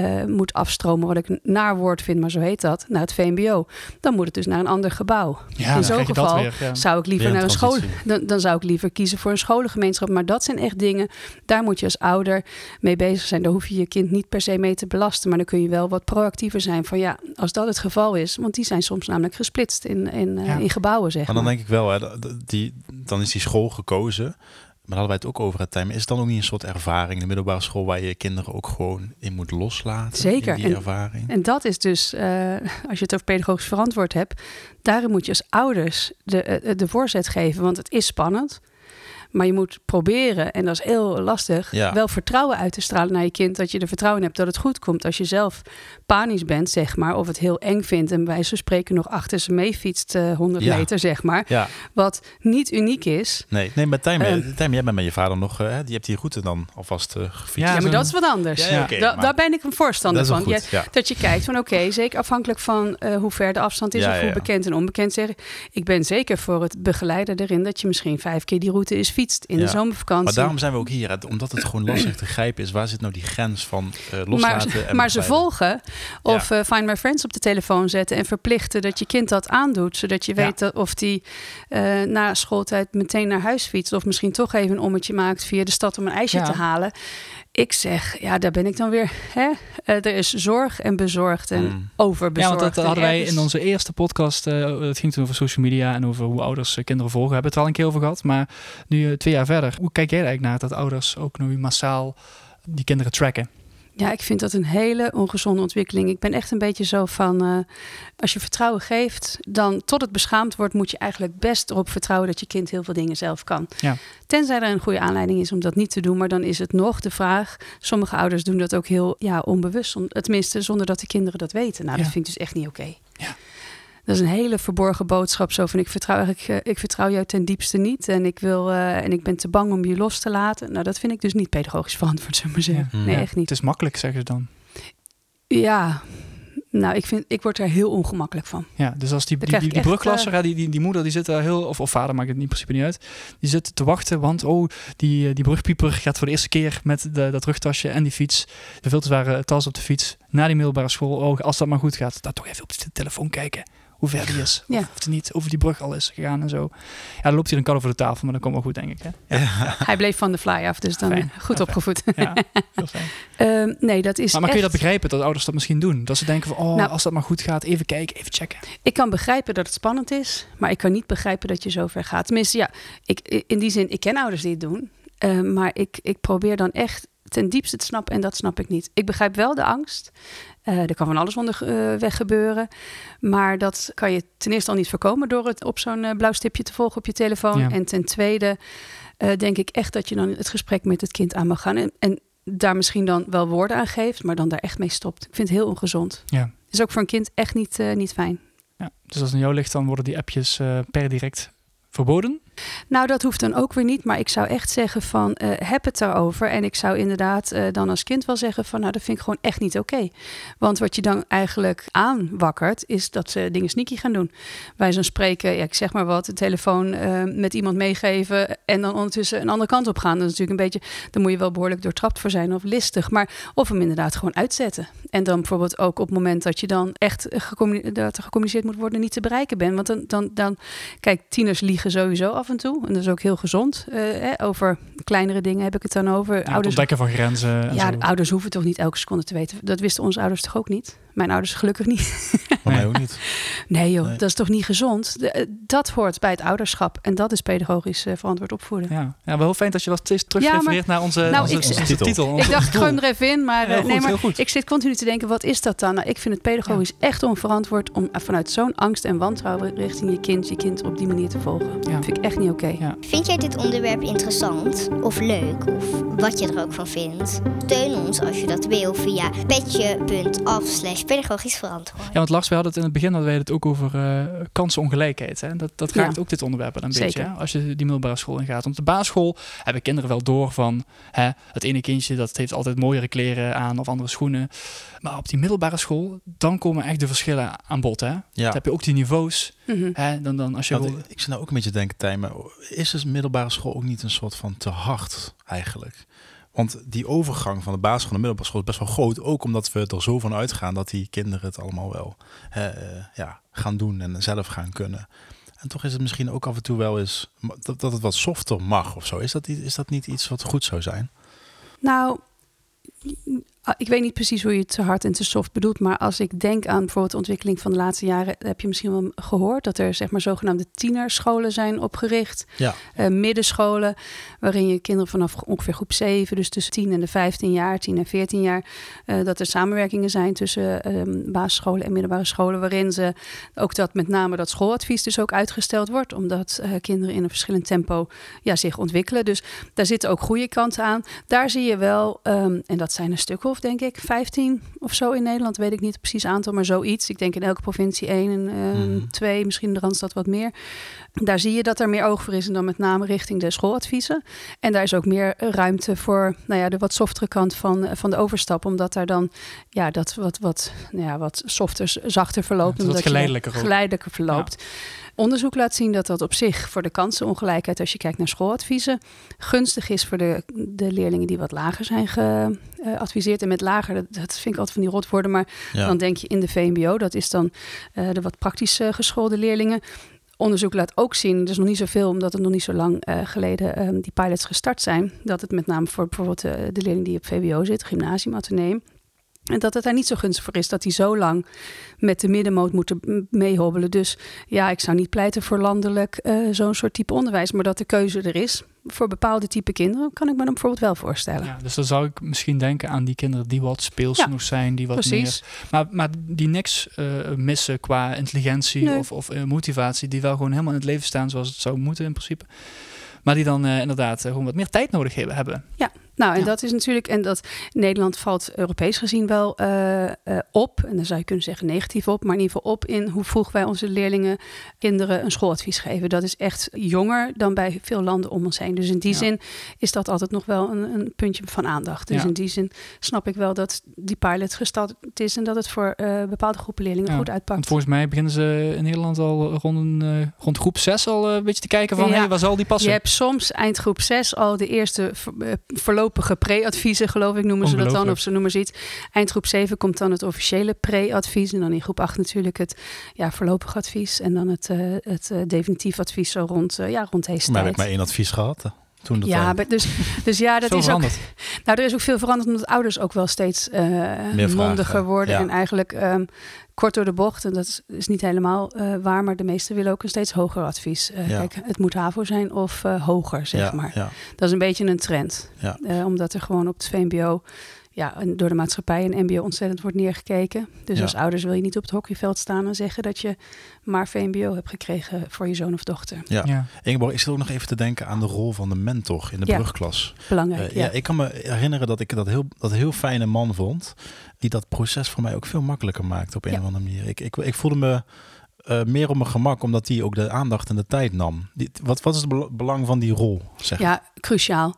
Speaker 5: uh, moet afstromen, wat ik een naar woord vind, maar zo heet dat, naar het VMBO? Dan moet het dus naar een ander gebouw.
Speaker 1: Ja,
Speaker 5: In zo'n geval
Speaker 1: weer, ja.
Speaker 5: zou ik liever naar een school, dan, dan zou ik liever kiezen voor een scholengemeenschap. Maar dat zijn echt dingen, daar moet je als ouder mee bezig zijn. Daar hoef je je kind niet per se mee te belasten, maar dan kun je wel wat proactiever zijn van ja, als dat het geval is, want die zijn soms namelijk gesplitst in, in, uh, in gebouwen, zeg
Speaker 3: maar. dan denk ik wel, hè, die, dan is die school gekozen. Maar hadden wij het ook over het time. Is het dan ook niet een soort ervaring, de middelbare school, waar je je kinderen ook gewoon in moet loslaten?
Speaker 5: Zeker.
Speaker 3: die
Speaker 5: en,
Speaker 3: ervaring.
Speaker 5: En dat is dus, uh, als je het over pedagogisch verantwoord hebt, daarin moet je als ouders de, de voorzet geven. Want het is spannend. Maar je moet proberen, en dat is heel lastig,
Speaker 3: ja.
Speaker 5: wel vertrouwen uit te stralen naar je kind. Dat je er vertrouwen in hebt dat het goed komt. Als je zelf panisch bent, zeg maar, of het heel eng vindt. En wij zo spreken nog achter ze mee fietst uh, 100
Speaker 3: Ja.
Speaker 5: meter, zeg maar.
Speaker 3: Ja,
Speaker 5: Wat niet uniek is.
Speaker 3: nee, nee, met Tijm. Tijm, jij bent met je vader nog, eh, die hebt die route dan alvast eh gefietst.
Speaker 1: Ja,
Speaker 5: Ja, maar dat is wat anders.
Speaker 3: Ja, ja, oké,
Speaker 5: Da-
Speaker 3: maar-
Speaker 5: daar ben ik een voorstander
Speaker 3: Dat
Speaker 5: van.
Speaker 3: goed.
Speaker 5: Dat je kijkt van oké, zeker afhankelijk van eh, hoe ver de afstand is
Speaker 3: Ja,
Speaker 5: of hoe
Speaker 3: ja.
Speaker 5: bekend en onbekend zeg. Ik ben zeker voor het begeleiden erin dat je misschien vijf keer die route is fietst in
Speaker 3: Ja.
Speaker 5: de zomervakantie.
Speaker 3: Maar daarom zijn we ook hier, omdat het gewoon lastig te grijpen is. Waar zit nou die grens van eh, loslaten
Speaker 5: maar,
Speaker 3: en
Speaker 5: maar ze volgen of eh, Find My Friends op de telefoon zetten en verplichten dat je kind dat aandoet. Zodat je
Speaker 1: Ja.
Speaker 5: weet dat of die eh, na schooltijd meteen naar huis fietst. Of misschien toch even een ommetje maakt via de stad om een ijsje
Speaker 1: Ja.
Speaker 5: te halen. Ik zeg, ja, daar ben ik dan weer. Hè? Eh, er is zorg en bezorgd en
Speaker 3: Mm.
Speaker 1: Ja,
Speaker 5: overbezorgd.
Speaker 1: want dat
Speaker 5: En
Speaker 1: hadden wij in onze eerste podcast. eh het ging toen over social media en over hoe ouders eh, kinderen volgen. We hebben het er al een keer over gehad. Maar nu twee jaar verder, hoe kijk jij er eigenlijk naar dat ouders ook nu massaal die kinderen tracken?
Speaker 5: Ja, ik vind dat een hele ongezonde ontwikkeling. Ik ben echt een beetje zo van, uh, als je vertrouwen geeft, dan tot het beschaamd wordt, moet je eigenlijk best erop vertrouwen dat je kind heel veel dingen zelf kan.
Speaker 1: Ja.
Speaker 5: Tenzij er een goede aanleiding is om dat niet te doen, maar dan is het nog de vraag. Sommige ouders doen dat ook heel ja, onbewust, tenminste zonder dat de kinderen dat weten. Nou,
Speaker 1: Ja.
Speaker 5: dat vind ik dus echt niet oké.
Speaker 1: Ja.
Speaker 5: Dat is een hele verborgen boodschap. Zo van ik vertrouw eigenlijk, eh, ik vertrouw jou ten diepste niet. En ik wil eh, en ik ben te bang om je los te laten. Nou, dat vind ik dus niet pedagogisch verantwoord, zullen we maar zeggen.
Speaker 3: Ja.
Speaker 5: Nee,
Speaker 3: Ja.
Speaker 5: echt niet.
Speaker 1: Het is makkelijk, zeggen ze dan.
Speaker 5: Ja, nou, ik, vind, ik word er heel ongemakkelijk van.
Speaker 1: Ja, dus als die, die, die,
Speaker 5: ik
Speaker 1: die brugklasser, hè, die, die, die moeder, die zit daar heel, of, of vader, maakt het niet in principe niet uit. Die zit te wachten, want oh, die, eh, die brugpieper gaat voor de eerste keer met de, dat rugtasje en die fiets, de veel te zware tas op de fiets, naar die middelbare school. Oh, als dat maar goed gaat, dan toch even op de telefoon kijken hoe ver die is.
Speaker 5: Ja.
Speaker 1: Of, of het niet over die brug al is gegaan en zo. Ja, dan loopt hij een kat over de tafel, maar dat komt wel goed, denk ik. Hè?
Speaker 5: Hij bleef van de fly af, dus dan
Speaker 1: Fijn.
Speaker 5: goed
Speaker 1: Ja,
Speaker 5: opgevoed.
Speaker 1: Ja, heel fijn.
Speaker 5: Ehm, nee, dat is
Speaker 1: Maar, maar kun je dat begrijpen, dat ouders dat misschien doen? Dat ze denken van, oh,
Speaker 5: Nou-
Speaker 1: als dat maar goed gaat, even kijken, even checken.
Speaker 5: Ik kan begrijpen dat het spannend is, maar ik kan niet begrijpen dat je zo ver gaat. Tenminste, ja, ik, in die zin, ik ken ouders die het doen. eh, maar ik, ik probeer dan echt ten diepste te snappen en dat snap ik niet. Ik begrijp wel de angst. Eh, er kan van alles onderweg gebeuren. Maar dat kan je ten eerste al niet voorkomen door het op zo'n eh, blauw stipje te volgen op je telefoon.
Speaker 1: Ja.
Speaker 5: En ten tweede eh, denk ik echt dat je dan het gesprek met het kind aan mag gaan. En, en daar misschien dan wel woorden aan geeft, maar dan daar echt mee stopt. Ik vind het heel ongezond.
Speaker 1: Ja.
Speaker 5: Is ook voor een kind echt niet, eh, niet fijn.
Speaker 1: Ja, dus als het aan jou ligt, dan worden die appjes eh, per direct verboden.
Speaker 5: Nou, dat hoeft dan ook weer niet. Maar ik zou echt zeggen van, eh, heb het daarover. En ik zou inderdaad eh, dan als kind wel zeggen van... nou, dat vind ik gewoon echt niet oké. Want wat je dan eigenlijk aanwakkert... is dat ze dingen sneaky gaan doen. Wij zo'n spreken, ja, ik zeg maar wat... de telefoon eh, met iemand meegeven... en dan ondertussen een andere kant op gaan. Dat is natuurlijk een beetje... daar moet je wel behoorlijk doortrapt voor zijn of listig. Maar of hem inderdaad gewoon uitzetten. En dan bijvoorbeeld ook op het moment dat je dan echt... er gecommuniceerd moet worden... niet te bereiken bent. Want dan, dan, dan... Kijk, tieners liegen sowieso af en toe. En dat is ook heel gezond. Eh, hè, over kleinere dingen heb ik het dan over.
Speaker 1: Ja, het
Speaker 5: ouders,
Speaker 1: ontdekken van grenzen. En
Speaker 5: ja,
Speaker 1: zo.
Speaker 5: ouders hoeven toch niet elke seconde te weten. Dat wisten onze ouders toch ook niet? Mijn ouders gelukkig niet.
Speaker 3: Voor mij
Speaker 1: Nee.
Speaker 3: ook niet.
Speaker 5: Nee joh,
Speaker 3: Nee.
Speaker 5: dat is toch niet gezond? Eh, dat hoort bij het ouderschap. En dat is pedagogisch eh, verantwoord opvoeden.
Speaker 1: Ja. ja, wel heel fijn dat je dat steeds terug
Speaker 5: Ja,
Speaker 1: naar onze,
Speaker 5: Nou,
Speaker 1: onze,
Speaker 5: ik-
Speaker 1: onze
Speaker 3: Titel.
Speaker 1: titel.
Speaker 5: Ik dacht, ik
Speaker 1: doel.
Speaker 5: gooi hem er even in, maar, eh,
Speaker 1: goed,
Speaker 5: nee, maar ik zit continu te denken, wat is dat dan? Nou, ik vind het pedagogisch echt onverantwoord om vanuit zo'n angst en wantrouwen richting je kind, je kind op die manier te volgen.
Speaker 1: Ja.
Speaker 5: Dat vind ik echt niet oké.
Speaker 1: Ja.
Speaker 4: Vind jij dit onderwerp interessant of leuk of wat je er ook van vindt? Steun ons als je dat wil via petje.af slash pedagogisch verantwoord.
Speaker 1: Ja, want Lars, we hadden het in het begin hadden wij het ook over eh, kansenongelijkheid. Hè? Dat, dat raakt
Speaker 5: Ja.
Speaker 1: ook dit onderwerp wel een
Speaker 5: Zeker.
Speaker 1: beetje. Hè? Als je die middelbare school ingaat. Want op de basisschool hebben kinderen wel door van hè, het ene kindje dat heeft altijd mooiere kleren aan of andere schoenen. Maar op die middelbare school, dan komen echt de verschillen aan bod. Hè?
Speaker 3: Ja.
Speaker 1: Dan heb je ook die niveaus.
Speaker 5: Mhm.
Speaker 1: Hè? Dan, dan als je wil-
Speaker 3: ik, zit nou ook een beetje te denken, Tijn, maar is de middelbare school ook niet een soort van te hard eigenlijk? Want die overgang van de basisschool naar de middelbare school is best wel groot. Ook omdat we er zo van uitgaan dat die kinderen het allemaal wel eh, ja, gaan doen en zelf gaan kunnen. En toch is het misschien ook af en toe wel eens dat, dat het wat softer mag of zo. Is dat, is dat niet iets wat goed zou zijn?
Speaker 5: Nou, ik weet niet precies hoe je het te hard en te soft bedoelt. Maar als ik denk aan bijvoorbeeld de ontwikkeling van de laatste jaren, heb je misschien wel gehoord dat er zeg maar zogenaamde tienerscholen zijn opgericht.
Speaker 3: Ja.
Speaker 5: eh, middenscholen, waarin je kinderen vanaf ongeveer groep 7, dus tussen 10 en de 15 jaar, 10 en 14 jaar, eh, dat er samenwerkingen zijn tussen ehm, basisscholen en middelbare scholen, waarin ze ook dat met name dat schooladvies dus ook uitgesteld wordt, omdat eh, kinderen in een verschillend tempo ja, zich ontwikkelen. Dus daar zitten ook goede kanten aan. Daar zie je wel, ehm, en dat zijn een stuk of denk ik 15 of zo in Nederland, weet ik niet het precies aantal, maar zoiets. Ik denk in elke provincie één en
Speaker 3: Mhm.
Speaker 5: twee, misschien in de Randstad wat meer. Daar zie je dat er meer oog voor is en dan met name richting de schooladviezen. En daar is ook meer ruimte voor nou ja, de wat softere kant van, van de overstap. Omdat daar dan ja, dat wat, wat, nou ja, wat softer, zachter verloopt.
Speaker 1: Ja,
Speaker 5: omdat
Speaker 1: geleidelijker
Speaker 5: geleidelijker verloopt. Onderzoek laat zien dat dat op zich voor de kansenongelijkheid, als je kijkt naar schooladviezen, gunstig is voor de, de leerlingen die wat lager zijn geadviseerd. En met lager, dat, dat vind ik altijd van die rotwoorden, maar
Speaker 3: Ja.
Speaker 5: dan denk je in de VMBO, dat is dan eh, de wat praktisch eh, geschoolde leerlingen. Onderzoek laat ook zien, dus nog niet zoveel, omdat het nog niet zo lang eh, geleden ehm, die pilots gestart zijn, dat het met name voor bijvoorbeeld eh, de leerling die op VWO zit, gymnasium, ateneum, En dat het daar niet zo gunstig voor is dat die zo lang met de middenmoot moeten meehobbelen. Dus ja, ik zou niet pleiten voor landelijk eh, zo'n soort type onderwijs. Maar dat de keuze er is voor bepaalde type kinderen, kan ik me dan bijvoorbeeld wel voorstellen.
Speaker 1: Ja, dus dan zou ik misschien denken aan die kinderen die wat speels
Speaker 5: Ja,
Speaker 1: nog zijn, die wat
Speaker 5: precies.
Speaker 1: meer. Maar, maar die niks eh, missen qua intelligentie
Speaker 5: Nee.
Speaker 1: of, of eh, motivatie, die wel gewoon helemaal in het leven staan zoals het zou moeten in principe. Maar die dan inderdaad gewoon wat meer tijd nodig hebben. hebben.
Speaker 5: Nou, en
Speaker 1: Ja.
Speaker 5: dat is natuurlijk, en dat Nederland valt Europees gezien wel eh, eh, op. En dan zou je kunnen zeggen negatief op, maar in ieder geval op in hoe vroeg wij onze leerlingen, kinderen een schooladvies geven. Dat is echt jonger dan bij veel landen om ons heen. Dus in die
Speaker 1: Ja.
Speaker 5: zin is dat altijd nog wel een, een puntje van aandacht. Dus
Speaker 1: Ja.
Speaker 5: in die zin snap ik wel dat die pilot gestart is en dat het voor eh, bepaalde groepen leerlingen goed
Speaker 1: Want
Speaker 5: uitpakt.
Speaker 1: volgens mij beginnen ze in Nederland al rond, een, rond groep 6 al een beetje te kijken van hey, waar zal die passen?
Speaker 5: Je hebt soms eindgroep 6 al de eerste v- eh, voorlopige pre-adviezen, geloof ik, noemen ze dat dan. Of ze noemen ze iets. Eindgroep 7 komt dan het officiële pre-advies. En dan in groep 8 natuurlijk het ja, voorlopig advies. En dan het, eh, het eh, definitief advies zo rond, eh, ja, rond deze
Speaker 3: Maar heb
Speaker 5: tijd.
Speaker 3: ik maar één advies gehad. Toen dat
Speaker 5: ja, dus, dus ja, dat is ook.
Speaker 1: veranderd.
Speaker 5: Nou, er is ook veel veranderd omdat ouders ook wel steeds eh, mondiger worden.
Speaker 3: ja.
Speaker 5: En eigenlijk ehm, kort door de bocht. En dat is, is niet helemaal eh, waar, maar de meesten willen ook een steeds hoger advies. Eh,
Speaker 3: Ja.
Speaker 5: Kijk, het moet HAVO zijn of hoger, zeg maar. Dat is een beetje een trend. Omdat er gewoon op het VMBO, ja, en door de maatschappij en MBO ontzettend wordt neergekeken. Dus
Speaker 3: Ja.
Speaker 5: als ouders wil je niet op het hockeyveld staan en zeggen dat je maar VMBO hebt gekregen voor je zoon of dochter.
Speaker 3: ja.
Speaker 1: Ja.
Speaker 3: Ingeborg, ik zit ook nog even te denken aan de rol van de mentor in de
Speaker 5: Ja.
Speaker 3: brugklas.
Speaker 5: Belangrijk.
Speaker 3: Eh,
Speaker 5: ja.
Speaker 3: ja. ik kan me herinneren dat ik dat heel, dat heel fijne man vond. Die dat proces voor mij ook veel makkelijker maakte op een
Speaker 5: Ja.
Speaker 3: of andere manier. Ik, ik, ik voelde me eh, meer op mijn gemak omdat hij ook de aandacht en de tijd nam. Die, wat, wat is het bela- belang van die rol? Zeg?
Speaker 5: Ja, cruciaal.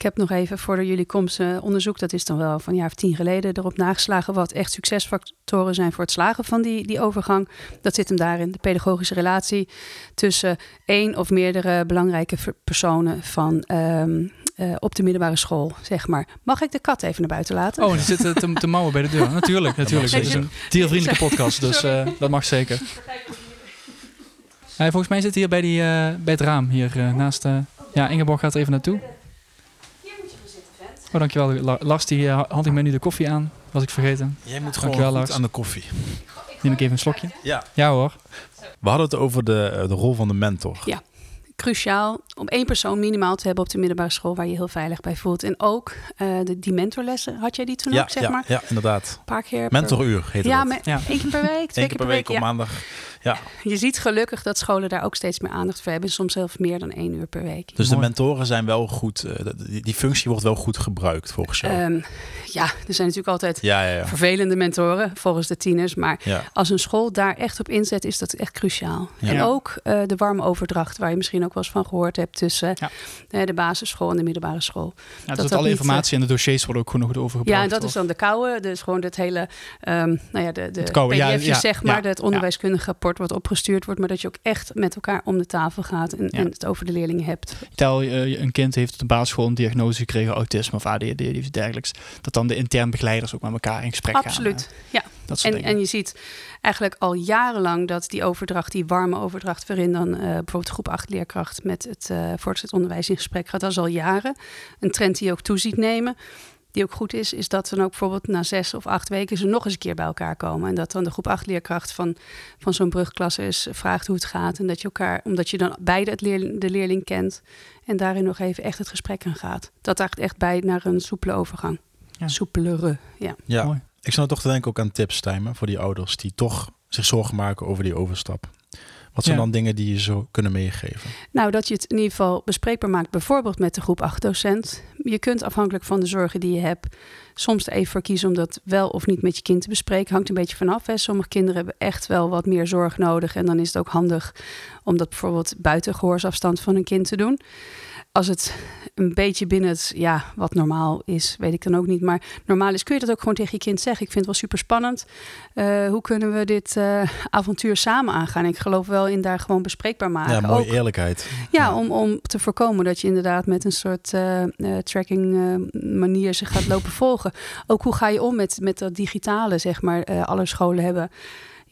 Speaker 5: Ik heb nog even voor jullie komst eh, onderzoek, dat is dan wel van een jaar of tien geleden, erop nageslagen wat echt succesfactoren zijn voor het slagen van die, die overgang. Dat zit hem daarin, de pedagogische relatie tussen één of meerdere belangrijke personen van, ehm, eh, op de middelbare school, zeg maar. Mag ik de kat even naar buiten laten?
Speaker 1: Oh, die zitten te, te mouwen bij de deur. Natuurlijk, natuurlijk. Het is een diervriendelijke podcast, dus eh, dat mag zeker. Hij volgens mij zit hij hier bij, die, eh, bij het raam, hier eh, naast... eh, ja, Ingeborg gaat er even naartoe.
Speaker 5: Hier moet je gaan zitten, vent.
Speaker 1: Oh, dankjewel. La- Lars, die uh, had ik mij nu de koffie aan. Was ik vergeten.
Speaker 3: Jij moet
Speaker 1: Dankjewel,
Speaker 3: gewoon goed
Speaker 1: Lars.
Speaker 3: aan de koffie.
Speaker 1: Neem ik even een slokje.
Speaker 3: Ja.
Speaker 1: Ja hoor.
Speaker 3: We hadden het over de, eh, de rol van de mentor.
Speaker 5: Ja. Cruciaal om één persoon minimaal te hebben op de middelbare school waar je heel veilig bij voelt. En ook eh, de, die mentorlessen, had jij die toen
Speaker 3: ja,
Speaker 5: ook, zeg
Speaker 3: ja,
Speaker 5: maar?
Speaker 3: ja, inderdaad.
Speaker 5: Een paar keer. per-
Speaker 3: Mentoruur heet
Speaker 5: Ja,
Speaker 3: dat.
Speaker 5: me-
Speaker 1: Ja.
Speaker 5: één keer per week, twee
Speaker 3: Eén keer per week op
Speaker 5: ja.
Speaker 3: maandag. Ja.
Speaker 5: Je ziet gelukkig dat scholen daar ook steeds meer aandacht voor hebben. Soms zelfs meer dan één uur per week.
Speaker 3: Dus de mentoren zijn wel goed, eh, die, functie wordt wel goed gebruikt volgens jou.
Speaker 5: Ehm, ja, er zijn natuurlijk altijd
Speaker 3: ja, ja, ja.
Speaker 5: vervelende mentoren volgens de tieners. Maar
Speaker 3: ja.
Speaker 5: als een school daar echt op inzet, is dat echt cruciaal.
Speaker 3: Ja.
Speaker 5: En ook eh, de warme overdracht, waar je misschien ook wel eens van gehoord hebt tussen
Speaker 1: Ja.
Speaker 5: eh, de basisschool en de middelbare school.
Speaker 1: Ja,
Speaker 5: Dat
Speaker 1: dus
Speaker 5: dat
Speaker 1: alle
Speaker 5: niet,
Speaker 1: informatie en de dossiers worden ook gewoon goed overgebracht.
Speaker 5: Ja, en dat is dan de koude. Dus gewoon het hele, ehm, nou ja, de, de
Speaker 1: koude,
Speaker 5: zeg maar. het onderwijskundige rapport wat opgestuurd wordt. Maar dat je ook echt met elkaar om de tafel gaat en,
Speaker 1: Ja.
Speaker 5: en het over de leerlingen hebt.
Speaker 1: Stel, eh, een kind heeft op de basisschool een diagnose gekregen, autisme of ADHD of iets dergelijks. Dat dan de intern begeleiders ook met elkaar in gesprek gaan.
Speaker 5: Absoluut.
Speaker 1: eh,
Speaker 5: Ja.
Speaker 1: Dat soort
Speaker 5: En, en je ziet eigenlijk al jarenlang dat die overdracht, die warme overdracht, waarin dan eh, bijvoorbeeld groep 8 leerkracht met het eh voortgezet onderwijs in gesprek gaat, dat is al jaren. Een trend die je ook toeziet nemen. Die ook goed is, is dat dan ook bijvoorbeeld na zes of acht weken ze nog eens een keer bij elkaar komen. En dat dan de groep 8 leerkracht van, van zo'n brugklasse is, vraagt hoe het gaat. En dat je elkaar, omdat je dan beide het leer, de leerling kent en daarin nog even echt het gesprek aan gaat. Dat draagt echt bij naar een soepele overgang.
Speaker 1: Ja.
Speaker 5: Soepelere, ja.
Speaker 3: ja.
Speaker 1: Mooi.
Speaker 3: Ik zou toch te denken ook aan tips, Tijmen, voor die ouders die toch zich zorgen maken over die overstap. Wat zijn
Speaker 1: Ja.
Speaker 3: dan dingen die je zo kunnen meegeven?
Speaker 5: Nou, dat je het in ieder geval bespreekbaar maakt, bijvoorbeeld met de groep 8 docent. Je kunt afhankelijk van de zorgen die je hebt, soms er even voor kiezen om dat wel of niet met je kind te bespreken. Hangt een beetje vanaf. Hè. Sommige kinderen hebben echt wel wat meer zorg nodig. En dan is het ook handig om dat bijvoorbeeld buiten gehoorsafstand van een kind te doen. Als het een beetje binnen het, ja, wat normaal is, weet ik dan ook niet. Maar normaal is, kun je dat ook gewoon tegen je kind zeggen. Ik vind het wel super spannend. Eh, hoe kunnen we dit eh, avontuur samen aangaan? Ik geloof wel in daar gewoon bespreekbaar maken.
Speaker 3: ja, mooie
Speaker 5: Ook-
Speaker 3: eerlijkheid.
Speaker 5: ja, om, om te voorkomen dat je inderdaad met een soort eh, tracking manier zich gaat lopen volgen. Ook hoe ga je om met, met dat digitale, zeg maar. Alle scholen hebben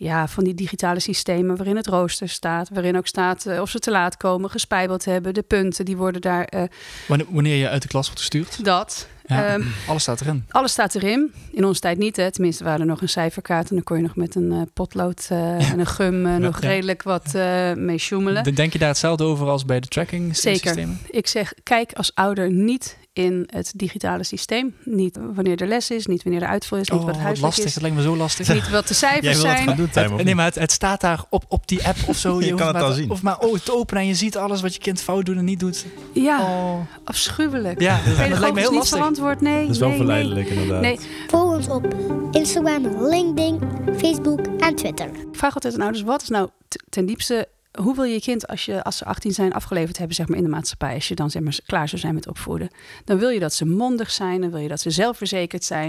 Speaker 5: ja, van die digitale systemen waarin het rooster staat. Waarin ook staat eh, of ze te laat komen, gespijbeld hebben. De punten, die worden daar... eh,
Speaker 1: Wanneer, wanneer je uit de klas wordt gestuurd.
Speaker 5: dat.
Speaker 1: Ja,
Speaker 5: Ehm,
Speaker 1: alles staat erin.
Speaker 5: alles staat erin. In onze tijd niet, hè. Tenminste, waren er nog een cijferkaart... en dan kon je nog met een eh, potlood en een gum nog redelijk wat mee sjoemelen.
Speaker 1: De- Denk je daar hetzelfde over als bij de tracking
Speaker 5: Zeker.
Speaker 1: systemen?
Speaker 5: Ik zeg, kijk als ouder niet in het digitale systeem. Niet wanneer er les is, niet wanneer er uitval is, niet
Speaker 1: Oh,
Speaker 5: wat huiswerk
Speaker 1: lastig.
Speaker 5: is.
Speaker 1: Het lijkt me zo lastig.
Speaker 5: Niet wat de
Speaker 3: Jij
Speaker 5: cijfers
Speaker 3: wil dat
Speaker 5: zijn.
Speaker 3: gaan doen, of
Speaker 1: nee, maar het, het staat daar op, op die app of zo.
Speaker 3: Je kan het
Speaker 1: maar
Speaker 3: al zien.
Speaker 1: Of maar oh, te openen en je ziet alles wat je kind fout doet en niet doet.
Speaker 5: Ja,
Speaker 1: Oh.
Speaker 5: afschuwelijk.
Speaker 1: Ja, dat, dat lijkt me heel
Speaker 5: niet
Speaker 1: lastig.
Speaker 5: verantwoord, nee.
Speaker 3: Dat is wel
Speaker 5: nee, nee.
Speaker 3: verleidelijk inderdaad.
Speaker 5: Nee,
Speaker 4: Volg ons op Instagram, LinkedIn, Facebook en Twitter.
Speaker 5: ik vraag altijd aan ouders, wat is nou ten diepste... Hoe wil je je kind, als, je, als ze 18 zijn, afgeleverd hebben zeg maar, in de maatschappij... als je dan zeg maar, klaar zou zijn met opvoeden... dan wil je dat ze mondig zijn, dan wil je dat ze zelfverzekerd zijn.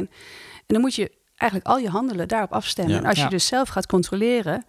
Speaker 5: En dan moet je eigenlijk al je handelen daarop afstemmen.
Speaker 3: Ja.
Speaker 5: En als
Speaker 1: Ja.
Speaker 5: je dus zelf gaat controleren...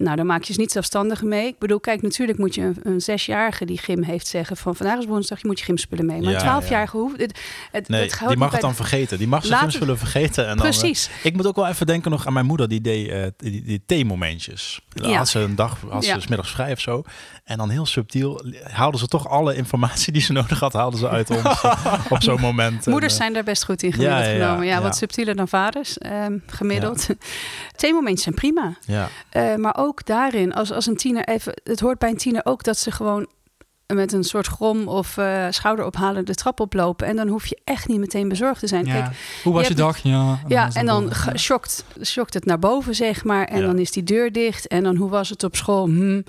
Speaker 5: Nou, dan maak je ze niet zelfstandiger mee. Ik bedoel, kijk, natuurlijk moet je een, een zesjarige die gym heeft zeggen van vandaag is woensdag, je moet je gymspullen mee. Maar
Speaker 3: Ja,
Speaker 5: een twaalfjarige hoeft het. het
Speaker 3: Nee,
Speaker 5: het
Speaker 3: die mag het dan vergeten. Die mag zijn gymspullen vergeten. En dan, eh,
Speaker 5: Precies.
Speaker 3: ik moet ook wel even denken nog aan mijn moeder. Die deed eh, die, die theemomentjes. Dan
Speaker 5: Ja.
Speaker 3: Had ze een dag, had ze
Speaker 5: Ja.
Speaker 3: s middags vrij of zo. En dan heel subtiel haalden ze toch alle informatie die ze nodig had, haalden ze uit ons op zo'n moment. En,
Speaker 5: Moeders
Speaker 3: eh,
Speaker 5: zijn daar best goed in gemiddeld genomen. Ja, wat subtieler dan vaders, ehm, gemiddeld. Theemomentjes zijn prima.
Speaker 3: Ja,
Speaker 5: Eh, maar ook daarin, als, als een tiener even... Het hoort bij een tiener ook dat ze gewoon met een soort grom of eh schouderophalen de trap oplopen. En dan hoef je echt niet meteen bezorgd te zijn.
Speaker 1: Ja.
Speaker 5: Kijk,
Speaker 1: Hoe was
Speaker 5: je
Speaker 1: dag? Ja,
Speaker 5: Ja, en dan shockt, shockt het naar boven, zeg maar. En
Speaker 3: Ja.
Speaker 5: dan is die deur dicht. En dan, hoe was het op school? Hm.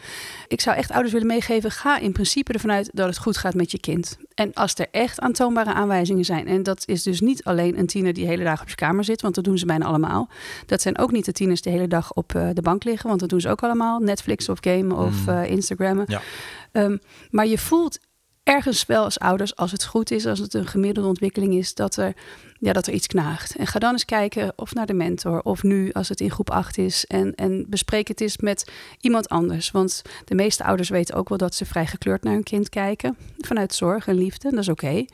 Speaker 5: Ik zou echt ouders willen meegeven... ga in principe ervan uit dat het goed gaat met je kind. En als er echt aantoonbare aanwijzingen zijn... en dat is dus niet alleen een tiener die de hele dag op zijn kamer zit... want dat doen ze bijna allemaal. Dat zijn ook niet de tieners die de hele dag op eh, de bank liggen... want dat doen ze ook allemaal. Netflix of gamen of
Speaker 3: Mm.
Speaker 5: eh, Instagrammen.
Speaker 3: Ja.
Speaker 5: Ehm, maar je voelt ergens wel als ouders, als het goed is, als het een gemiddelde ontwikkeling is, dat er, ja, dat er iets knaagt. En ga dan eens kijken of naar de mentor, of nu als het in groep 8 is. En, en bespreek het eens met iemand anders. Want de meeste ouders weten ook wel dat ze vrij gekleurd naar hun kind kijken. Vanuit zorg en liefde, dat is oké.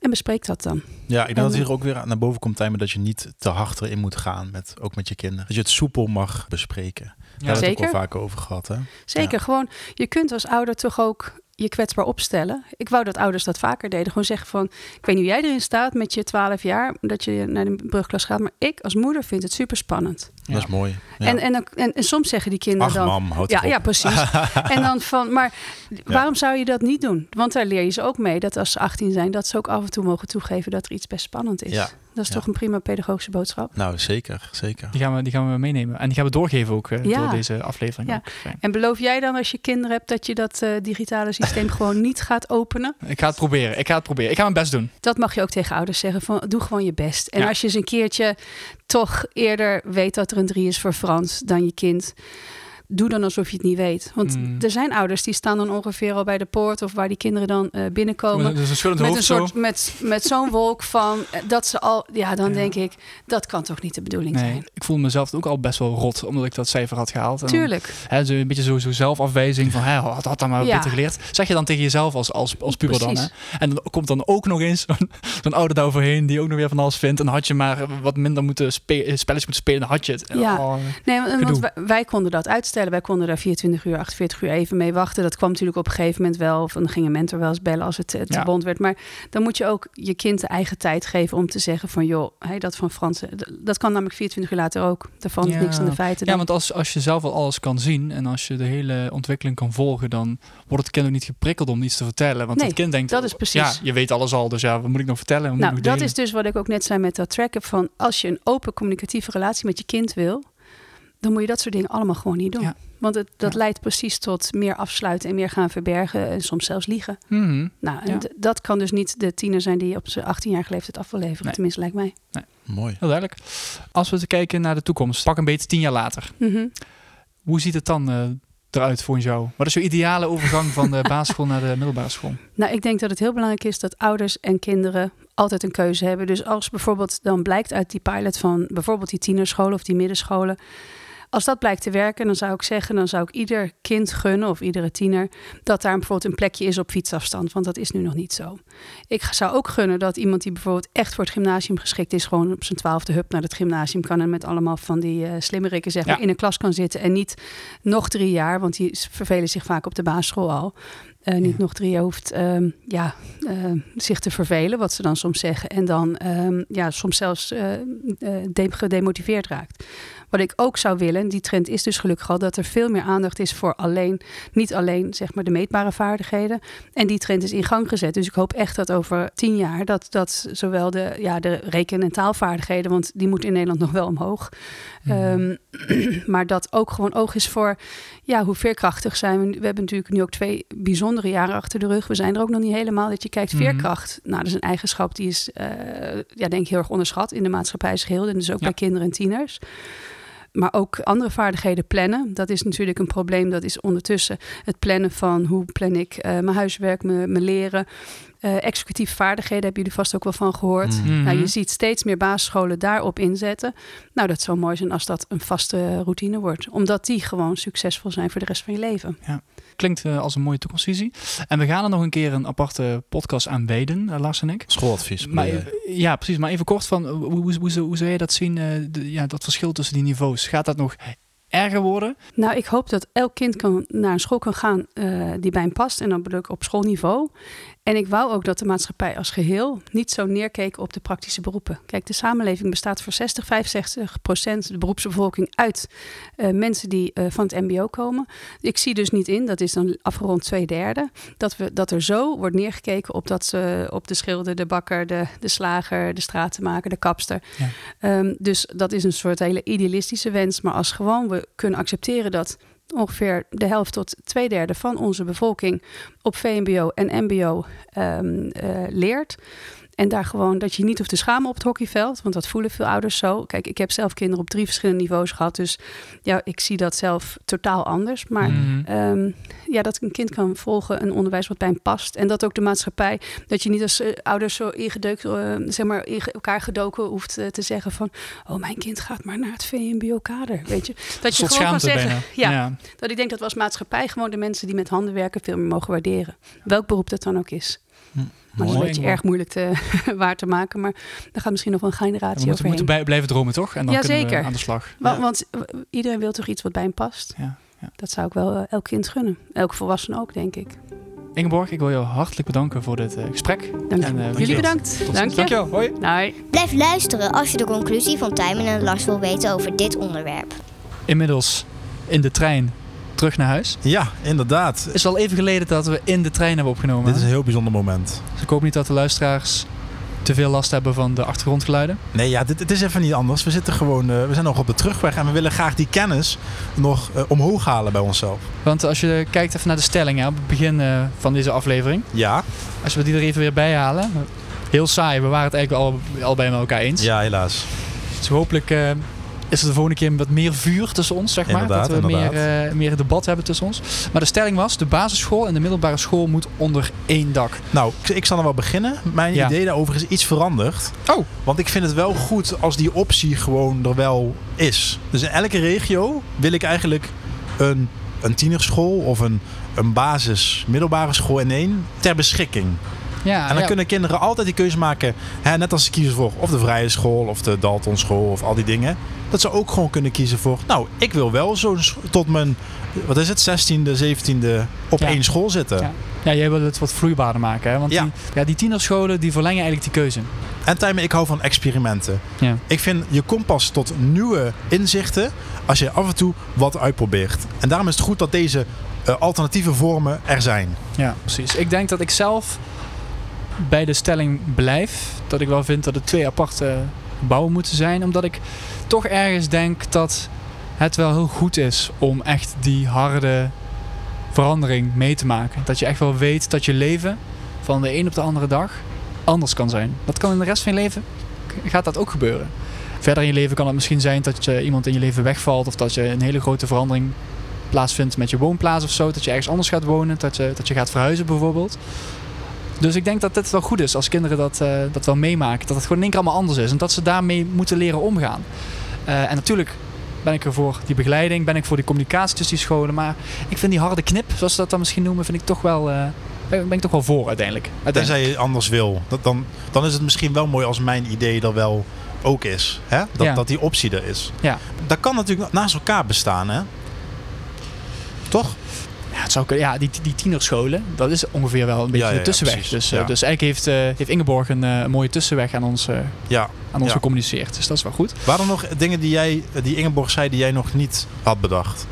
Speaker 5: En bespreek dat dan.
Speaker 3: ja ik denk
Speaker 5: En-
Speaker 3: dat hier ook weer naar boven komt, Tijmen, dat je niet te hard erin moet gaan, met, ook met je kinderen. Dat je het soepel mag bespreken. Daar hebben we het ook al vaker over gehad. Hè?
Speaker 5: Zeker, gewoon, je kunt als ouder toch ook je kwetsbaar opstellen. Ik wou dat ouders dat vaker deden. Gewoon zeggen van, ik weet niet hoe jij erin staat met je 12 jaar, dat je naar de brugklas gaat. Maar ik als moeder vind het super spannend.
Speaker 1: Ja.
Speaker 3: Dat is mooi. Ja.
Speaker 5: En, en, en, en soms zeggen die kinderen
Speaker 3: Ach
Speaker 5: dan...
Speaker 3: mam, houd
Speaker 5: ja, ja, precies. en dan van, maar waarom zou je dat niet doen? Want daar leer je ze ook mee dat als ze 18 zijn, dat ze ook af en toe mogen toegeven dat er iets best spannend is.
Speaker 3: Ja.
Speaker 5: Dat is
Speaker 3: Ja.
Speaker 5: toch een prima pedagogische boodschap.
Speaker 3: Nou, zeker, zeker.
Speaker 1: Die gaan, we, die gaan we meenemen. En die gaan we doorgeven ook eh,
Speaker 5: Ja.
Speaker 1: door deze aflevering.
Speaker 5: Ja.
Speaker 1: Ook.
Speaker 5: En beloof jij dan als je kinderen hebt dat je dat eh, digitale systeem gewoon niet gaat openen?
Speaker 1: Ik ga het proberen. Ik ga het proberen. Ik ga mijn best doen.
Speaker 5: Dat mag je ook tegen ouders zeggen. Van, doe gewoon je best. En
Speaker 1: Ja.
Speaker 5: als je eens een keertje toch eerder weet dat er een drie is voor Frans dan je kind. Doe dan alsof je het niet weet. Want
Speaker 1: Mm.
Speaker 5: er zijn ouders die staan dan ongeveer al bij de poort of waar die kinderen dan eh, binnenkomen.
Speaker 1: Dus een
Speaker 5: Met, een
Speaker 1: zo.
Speaker 5: soort, met, met zo'n wolk van eh, dat ze al. Ja, dan denk ik, dat kan toch niet de bedoeling
Speaker 1: Nee,
Speaker 5: zijn.
Speaker 1: ik voelde mezelf ook al best wel rot, omdat ik dat cijfer had gehaald. En dan,
Speaker 5: Tuurlijk.
Speaker 1: Hè, zo een beetje zo, zo zelfafwijzing van, hè, had, dat maar
Speaker 5: Ja.
Speaker 1: beter geleerd. Zeg je dan tegen jezelf als, als, als puber dan. Hè? En dan komt dan ook nog eens zo'n zo'n ouder daar overheen die ook nog weer van alles vindt. En had je maar wat minder moeten spe spelletjes moeten spelen, dan had je het.
Speaker 5: Ja.
Speaker 1: Oh,
Speaker 5: Nee, want- wij, wij konden dat uitstellen. Wij konden daar 24 uur, 48 uur even mee wachten. Dat kwam natuurlijk op een gegeven moment wel. Of dan ging een mentor wel eens bellen als het eh, te bond werd. Maar dan moet je ook je kind de eigen tijd geven om te zeggen van... joh, hey, dat van Frans, eh, dat kan namelijk 24 uur later ook. Daarvan is
Speaker 1: Ja.
Speaker 5: niks aan de feiten.
Speaker 1: Ja, want als, als je zelf al alles kan zien en als je de hele ontwikkeling kan volgen, dan wordt het kind ook niet geprikkeld om iets te vertellen. Want
Speaker 5: Nee,
Speaker 1: het kind denkt,
Speaker 5: dat is precies.
Speaker 1: ja, je weet alles al, dus ja, wat moet ik nog vertellen? Wat moet
Speaker 5: nou,
Speaker 1: ik
Speaker 5: dat is dus wat ik ook net zei met dat tracken. Van als je een open communicatieve relatie met je kind wil... dan moet je dat soort dingen allemaal gewoon niet doen.
Speaker 1: Ja.
Speaker 5: Want het, dat
Speaker 1: Ja.
Speaker 5: leidt precies tot meer afsluiten en meer gaan verbergen. En soms zelfs liegen.
Speaker 1: Mhm.
Speaker 5: Nou, en
Speaker 1: Ja.
Speaker 5: dat kan dus niet de tiener zijn die op zijn 18-jarige leeftijd af wil leveren.
Speaker 1: Nee.
Speaker 5: Tenminste, lijkt mij.
Speaker 3: Mooi.
Speaker 1: Heel duidelijk. Als we te kijken naar de toekomst, pak een beetje tien jaar later.
Speaker 5: Mhm.
Speaker 1: Hoe ziet het dan eh, eruit volgens jou? Wat is jouw ideale overgang van de basisschool naar de middelbare school?
Speaker 5: Nou, ik denk dat het heel belangrijk is dat ouders en kinderen altijd een keuze hebben. Dus als bijvoorbeeld dan blijkt uit die pilot van bijvoorbeeld die tienerscholen of die middenscholen. Als dat blijkt te werken, dan zou ik zeggen, dan zou ik ieder kind gunnen of iedere tiener dat daar bijvoorbeeld een plekje is op fietsafstand, want dat is nu nog niet zo. Ik zou ook gunnen dat iemand die bijvoorbeeld echt voor het gymnasium geschikt is, gewoon op zijn twaalfde hup naar het gymnasium kan en met allemaal van die eh slimmerikken zeg maar
Speaker 1: Ja.
Speaker 5: in een klas kan zitten en niet nog drie jaar, want die vervelen zich vaak op de basisschool al. Eh, niet
Speaker 1: Ja.
Speaker 5: nog drie jaar hoeft ehm, ja, eh, zich te vervelen, wat ze dan soms zeggen. En dan ehm, ja, soms zelfs de- gedemotiveerd raakt. Wat ik ook zou willen, en die trend is dus gelukkig al, dat er veel meer aandacht is voor alleen, niet alleen zeg maar de meetbare vaardigheden. En die trend is in gang gezet. Dus ik hoop echt dat over tien jaar dat, dat zowel de, ja, de reken- en taalvaardigheden, want die moeten in Nederland nog wel omhoog. Ehm, maar dat ook gewoon oog is voor ja, hoe veerkrachtig zijn we. We hebben natuurlijk nu ook twee jaren achter de rug. We zijn er ook nog niet helemaal. Dat je kijkt,
Speaker 1: Mhm.
Speaker 5: veerkracht. Nou, dat is een eigenschap die is, eh, ja, denk ik, heel erg onderschat in de maatschappij geheel. En dus ook
Speaker 1: Ja.
Speaker 5: bij kinderen en tieners. Maar ook andere vaardigheden plannen. Dat is natuurlijk een probleem. Dat is ondertussen het plannen van hoe plan ik eh, mijn huiswerk, mijn, mijn leren. Eh, executieve vaardigheden hebben jullie vast ook wel van gehoord.
Speaker 3: Mm.
Speaker 1: Mhm.
Speaker 5: Nou, je ziet steeds meer basisscholen daarop inzetten. Nou, dat zou mooi zijn als dat een vaste routine wordt. Omdat die gewoon succesvol zijn voor de rest van je leven.
Speaker 1: Klinkt eh, als een mooie toekomstvisie. En we gaan er nog een keer een aparte podcast aan wijden, eh, Lars en ik.
Speaker 3: Schooladvies.
Speaker 1: Maar, ja, precies. Maar even kort van, hoe, hoe, hoe, zou- hoe zou je dat zien, eh, de- ja, dat verschil tussen die niveaus? Gaat dat nog erger worden?
Speaker 5: Nou, ik hoop dat elk kind kan, naar een school kan gaan eh, die bij hem past. En dan bedoel ik op schoolniveau. En ik wou ook dat de maatschappij als geheel niet zo neerkeek op de praktische beroepen. Kijk, de samenleving bestaat voor 60, 65 procent de beroepsbevolking uit eh, mensen die eh, van het MBO komen. Ik zie dus niet in, dat is dan afgerond twee derde, dat, we, dat er zo wordt neergekeken op, dat ze, op de schilder, de bakker, de, de slager, de stratenmaker, de kapster.
Speaker 1: Ja.
Speaker 5: Ehm, dus dat is een soort hele idealistische wens. Maar als gewoon we kunnen accepteren dat ongeveer de helft tot twee derde van onze bevolking op VMBO en MBO ehm, eh, leert. En daar gewoon dat je niet hoeft te schamen op het hockeyveld. Want dat voelen veel ouders zo. Kijk, ik heb zelf kinderen op drie verschillende niveaus gehad. Dus ja, ik zie dat zelf totaal anders. Maar
Speaker 1: Mhm.
Speaker 5: Ehm, ja, dat een kind kan volgen een onderwijs wat bij hem past. En dat ook de maatschappij, dat je niet als eh, ouders zo ingedeukt, eh, zeg maar, in elkaar gedoken hoeft eh, te zeggen van, oh, mijn kind gaat maar naar het VMBO-kader, weet je. Dat je gewoon kan zeggen,
Speaker 1: bijna.
Speaker 5: ja, dat ik denk dat we als maatschappij gewoon de mensen die met handen werken veel meer mogen waarderen. Welk beroep dat dan ook is. Maar dat is een beetje erg moeilijk te, waar te maken, maar daar gaat misschien nog wel een
Speaker 1: We
Speaker 5: generatie
Speaker 1: moeten,
Speaker 5: overheen.
Speaker 1: moeten bij- blijven dromen, toch? En dan
Speaker 5: Ja,
Speaker 1: kunnen
Speaker 5: zeker.
Speaker 1: we aan de slag.
Speaker 3: Ja.
Speaker 5: Want eh, iedereen wil toch iets wat bij hem past.
Speaker 1: Ja, ja.
Speaker 5: Dat zou ik wel eh, elk kind gunnen. Elke volwassene ook, denk ik.
Speaker 1: Ingeborg, ik wil jou hartelijk bedanken voor dit eh, gesprek.
Speaker 5: Dank
Speaker 1: En, eh,
Speaker 5: Jullie bedankt.
Speaker 1: Tot
Speaker 5: Dank je.
Speaker 1: Dankjewel. Hoi.
Speaker 5: Nee.
Speaker 4: Blijf luisteren als je de conclusie van Tijmen en Lars wil weten over dit onderwerp.
Speaker 1: Inmiddels in de trein terug naar huis.
Speaker 3: Ja, inderdaad.
Speaker 1: Het is al even geleden dat we in de trein hebben opgenomen.
Speaker 3: Dit is een heel bijzonder moment.
Speaker 1: Dus ik hoop niet dat de luisteraars te veel last hebben van de achtergrondgeluiden.
Speaker 3: Nee, ja, dit, het is even niet anders. We zitten gewoon, eh, we zijn nog op de terugweg en we willen graag die kennis nog eh, omhoog halen bij onszelf.
Speaker 1: Want als je kijkt even naar de stellingen op het begin eh, van deze aflevering.
Speaker 3: Ja,
Speaker 1: Als we die er even weer bij halen. Heel saai, we waren het eigenlijk al, al bij elkaar eens.
Speaker 3: ja, helaas.
Speaker 1: Dus hopelijk is er de volgende keer wat meer vuur tussen ons, zeg maar.
Speaker 3: Inderdaad,
Speaker 1: dat we meer, eh, meer debat hebben tussen ons. Maar de stelling was, de basisschool en de middelbare school moet onder één dak.
Speaker 3: Nou, ik, ik zal er wel beginnen. Mijn
Speaker 1: Ja.
Speaker 3: idee daarover is iets veranderd.
Speaker 1: Oh.
Speaker 3: Want ik vind het wel goed als die optie gewoon er wel is. Dus in elke regio wil ik eigenlijk een, een tienerschool of een, een basis middelbare school in één ter beschikking.
Speaker 1: Ja,
Speaker 3: En dan
Speaker 1: ja.
Speaker 3: kunnen kinderen altijd die keuze maken. Hè, net als ze kiezen voor of de vrije school of de Dalton school of al die dingen. Dat ze ook gewoon kunnen kiezen voor. Nou, ik wil wel zo tot mijn, wat is het, 16e, 17e op
Speaker 1: Ja.
Speaker 3: één school zitten.
Speaker 1: Ja. Ja, jij wil het wat vloeibaarder maken. Hè? Want
Speaker 3: Ja.
Speaker 1: Die, ja, die tienerscholen die verlengen eigenlijk die keuze.
Speaker 3: En Tijmen, ik hou van experimenten.
Speaker 1: Ja.
Speaker 3: Ik vind je komt pas tot nieuwe inzichten als je af en toe wat uitprobeert. En daarom is het goed dat deze eh, alternatieve vormen er zijn.
Speaker 1: Ja, precies. Ik denk dat ik zelf bij de stelling blijf. Dat ik wel vind dat het twee aparte gebouwen moeten zijn. Omdat ik toch ergens denk dat het wel heel goed is om echt die harde verandering mee te maken. Dat je echt wel weet dat je leven van de een op de andere dag anders kan zijn. Dat kan in de rest van je leven, gaat dat ook gebeuren. Verder in je leven kan het misschien zijn dat je iemand in je leven wegvalt. Of dat je een hele grote verandering plaatsvindt met je woonplaats of zo. Dat je ergens anders gaat wonen. Dat je, dat je gaat verhuizen bijvoorbeeld. Dus ik denk dat het wel goed is als kinderen dat, eh, dat wel meemaken. Dat het gewoon in één keer allemaal anders is. En dat ze daarmee moeten leren omgaan. Eh, en natuurlijk ben ik er voor die begeleiding. Ben ik voor die communicatie tussen die scholen. Maar ik vind die harde knip, zoals ze dat dan misschien noemen, vind ik toch wel, eh, ben ben ik toch wel voor uiteindelijk. uiteindelijk.
Speaker 3: Tenzij je anders wil. Dat, dan, dan is het misschien wel mooi als mijn idee er wel ook is. Hè? Dat,
Speaker 1: Ja.
Speaker 3: dat die optie er is.
Speaker 1: Ja.
Speaker 3: Dat kan natuurlijk naast elkaar bestaan. Hè? Toch?
Speaker 1: Zou kunnen. Ja, die, die tienerscholen, dat is ongeveer wel een beetje
Speaker 3: Ja, ja,
Speaker 1: de tussenweg. dus, eh,
Speaker 3: Ja.
Speaker 1: dus eigenlijk heeft, eh, heeft Ingeborg een, eh, een mooie tussenweg aan ons, eh,
Speaker 3: Ja.
Speaker 1: aan ons
Speaker 3: Ja.
Speaker 1: gecommuniceerd. Dus dat is wel goed.
Speaker 3: Waren er nog dingen die, jij, die Ingeborg zei die jij nog niet had bedacht?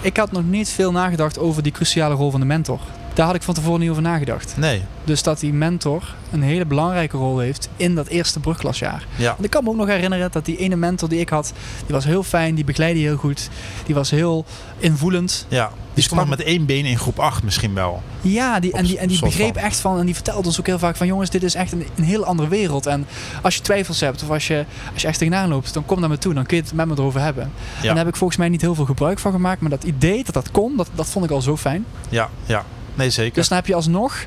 Speaker 1: Ik had nog niet veel nagedacht over die cruciale rol van de mentor. Daar had ik van tevoren niet over nagedacht.
Speaker 3: Nee.
Speaker 1: Dus dat die mentor een hele belangrijke rol heeft in dat eerste brugklasjaar.
Speaker 3: Ja.
Speaker 1: Want ik kan me ook nog herinneren dat die ene mentor die ik had, die was heel fijn, die begeleidde heel goed. Die was heel invoelend.
Speaker 3: Ja. Die stond nog met één been in groep 8 misschien wel.
Speaker 1: Ja, die, en die, en die begreep
Speaker 3: van.
Speaker 1: echt van, en die vertelde ons ook heel vaak van jongens, dit is echt een, een heel andere wereld. En als je twijfels hebt of als je, als je echt tegenaan loopt, dan kom naar me toe, dan kun je het met me erover hebben. En daar heb ik volgens mij niet heel veel gebruik van gemaakt, maar dat idee dat dat kon, dat, dat vond ik al zo fijn.
Speaker 3: Ja, ja. Nee, zeker.
Speaker 1: Dus dan heb je alsnog,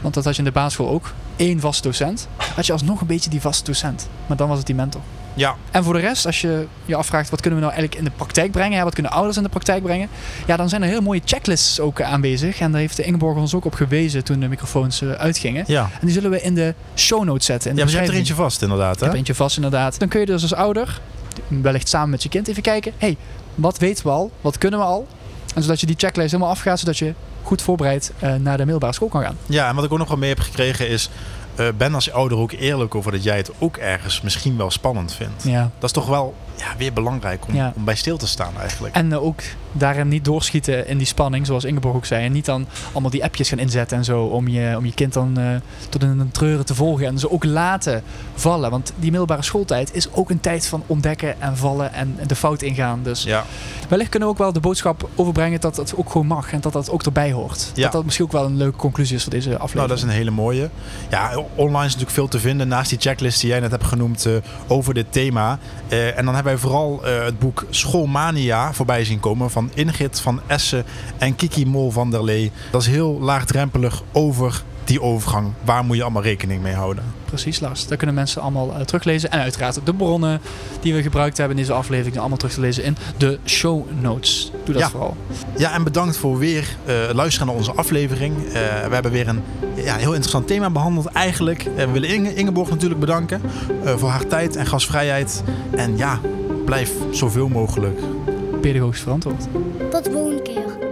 Speaker 1: want dat had je in de basisschool ook, één vaste docent. Had je alsnog een beetje die vaste docent. Maar dan was het die mentor.
Speaker 3: Ja,
Speaker 1: En voor de rest, als je je afvraagt wat kunnen we nou eigenlijk in de praktijk brengen, hè, wat kunnen ouders in de praktijk brengen, ja, dan zijn er heel mooie checklists ook eh, aanwezig. En daar heeft de Ingeborg ons ook op gewezen toen de microfoons eh, uitgingen.
Speaker 3: ja.
Speaker 1: En die zullen we in de show notes zetten.
Speaker 3: Ja, maar je hebt er eentje vast inderdaad,
Speaker 1: Ik
Speaker 3: hè?
Speaker 1: heb eentje vast inderdaad. Dan kun je dus als ouder, wellicht samen met je kind, even kijken. hey, wat weten we al? Wat kunnen we al? En zodat je die checklist helemaal afgaat, zodat je goed voorbereid eh, naar de middelbare school kan gaan.
Speaker 3: Ja, en wat ik ook nog wel mee heb gekregen is... eh, ben als ouder ook eerlijk over dat jij het ook ergens misschien wel spannend vindt.
Speaker 1: Ja.
Speaker 3: Dat is toch wel ja, weer belangrijk om,
Speaker 1: Ja.
Speaker 3: om bij stil te staan eigenlijk.
Speaker 1: En eh, ook daarin niet doorschieten in die spanning, zoals Ingeborg ook zei. En niet dan allemaal die appjes gaan inzetten en zo om je, om je kind dan eh, tot in een treuren te volgen. En ze ook laten vallen. Want die middelbare schooltijd is ook een tijd van ontdekken en vallen en de fout ingaan. Dus
Speaker 3: Ja,
Speaker 1: wellicht kunnen we ook wel de boodschap overbrengen dat dat ook gewoon mag. En dat dat ook erbij hoort.
Speaker 3: Ja.
Speaker 1: Dat dat misschien ook wel een leuke conclusie is voor deze aflevering.
Speaker 3: nou dat is een hele mooie. Ja, online is natuurlijk veel te vinden naast die checklist die jij net hebt genoemd eh, over dit thema. En dan hebben wij vooral eh, het boek Schoolmania voorbij zien komen van Ingrid van Essen en Kiki Mol van der Lee. Dat is heel laagdrempelig over die overgang. Waar moet je allemaal rekening mee houden?
Speaker 1: Precies, Lars. Daar kunnen mensen allemaal eh, teruglezen. En uiteraard de bronnen die we gebruikt hebben in deze aflevering allemaal terug te lezen in de show notes. Doe dat
Speaker 3: Ja.
Speaker 1: vooral.
Speaker 3: Ja, en bedankt voor weer eh, luisteren naar onze aflevering. Eh, we hebben weer een ja, heel interessant thema behandeld eigenlijk. We willen Inge, Ingeborg natuurlijk bedanken eh, voor haar tijd en gastvrijheid. En ja, blijf zoveel mogelijk
Speaker 1: Pedagogisch verantwoord.
Speaker 4: Tot de volgende keer.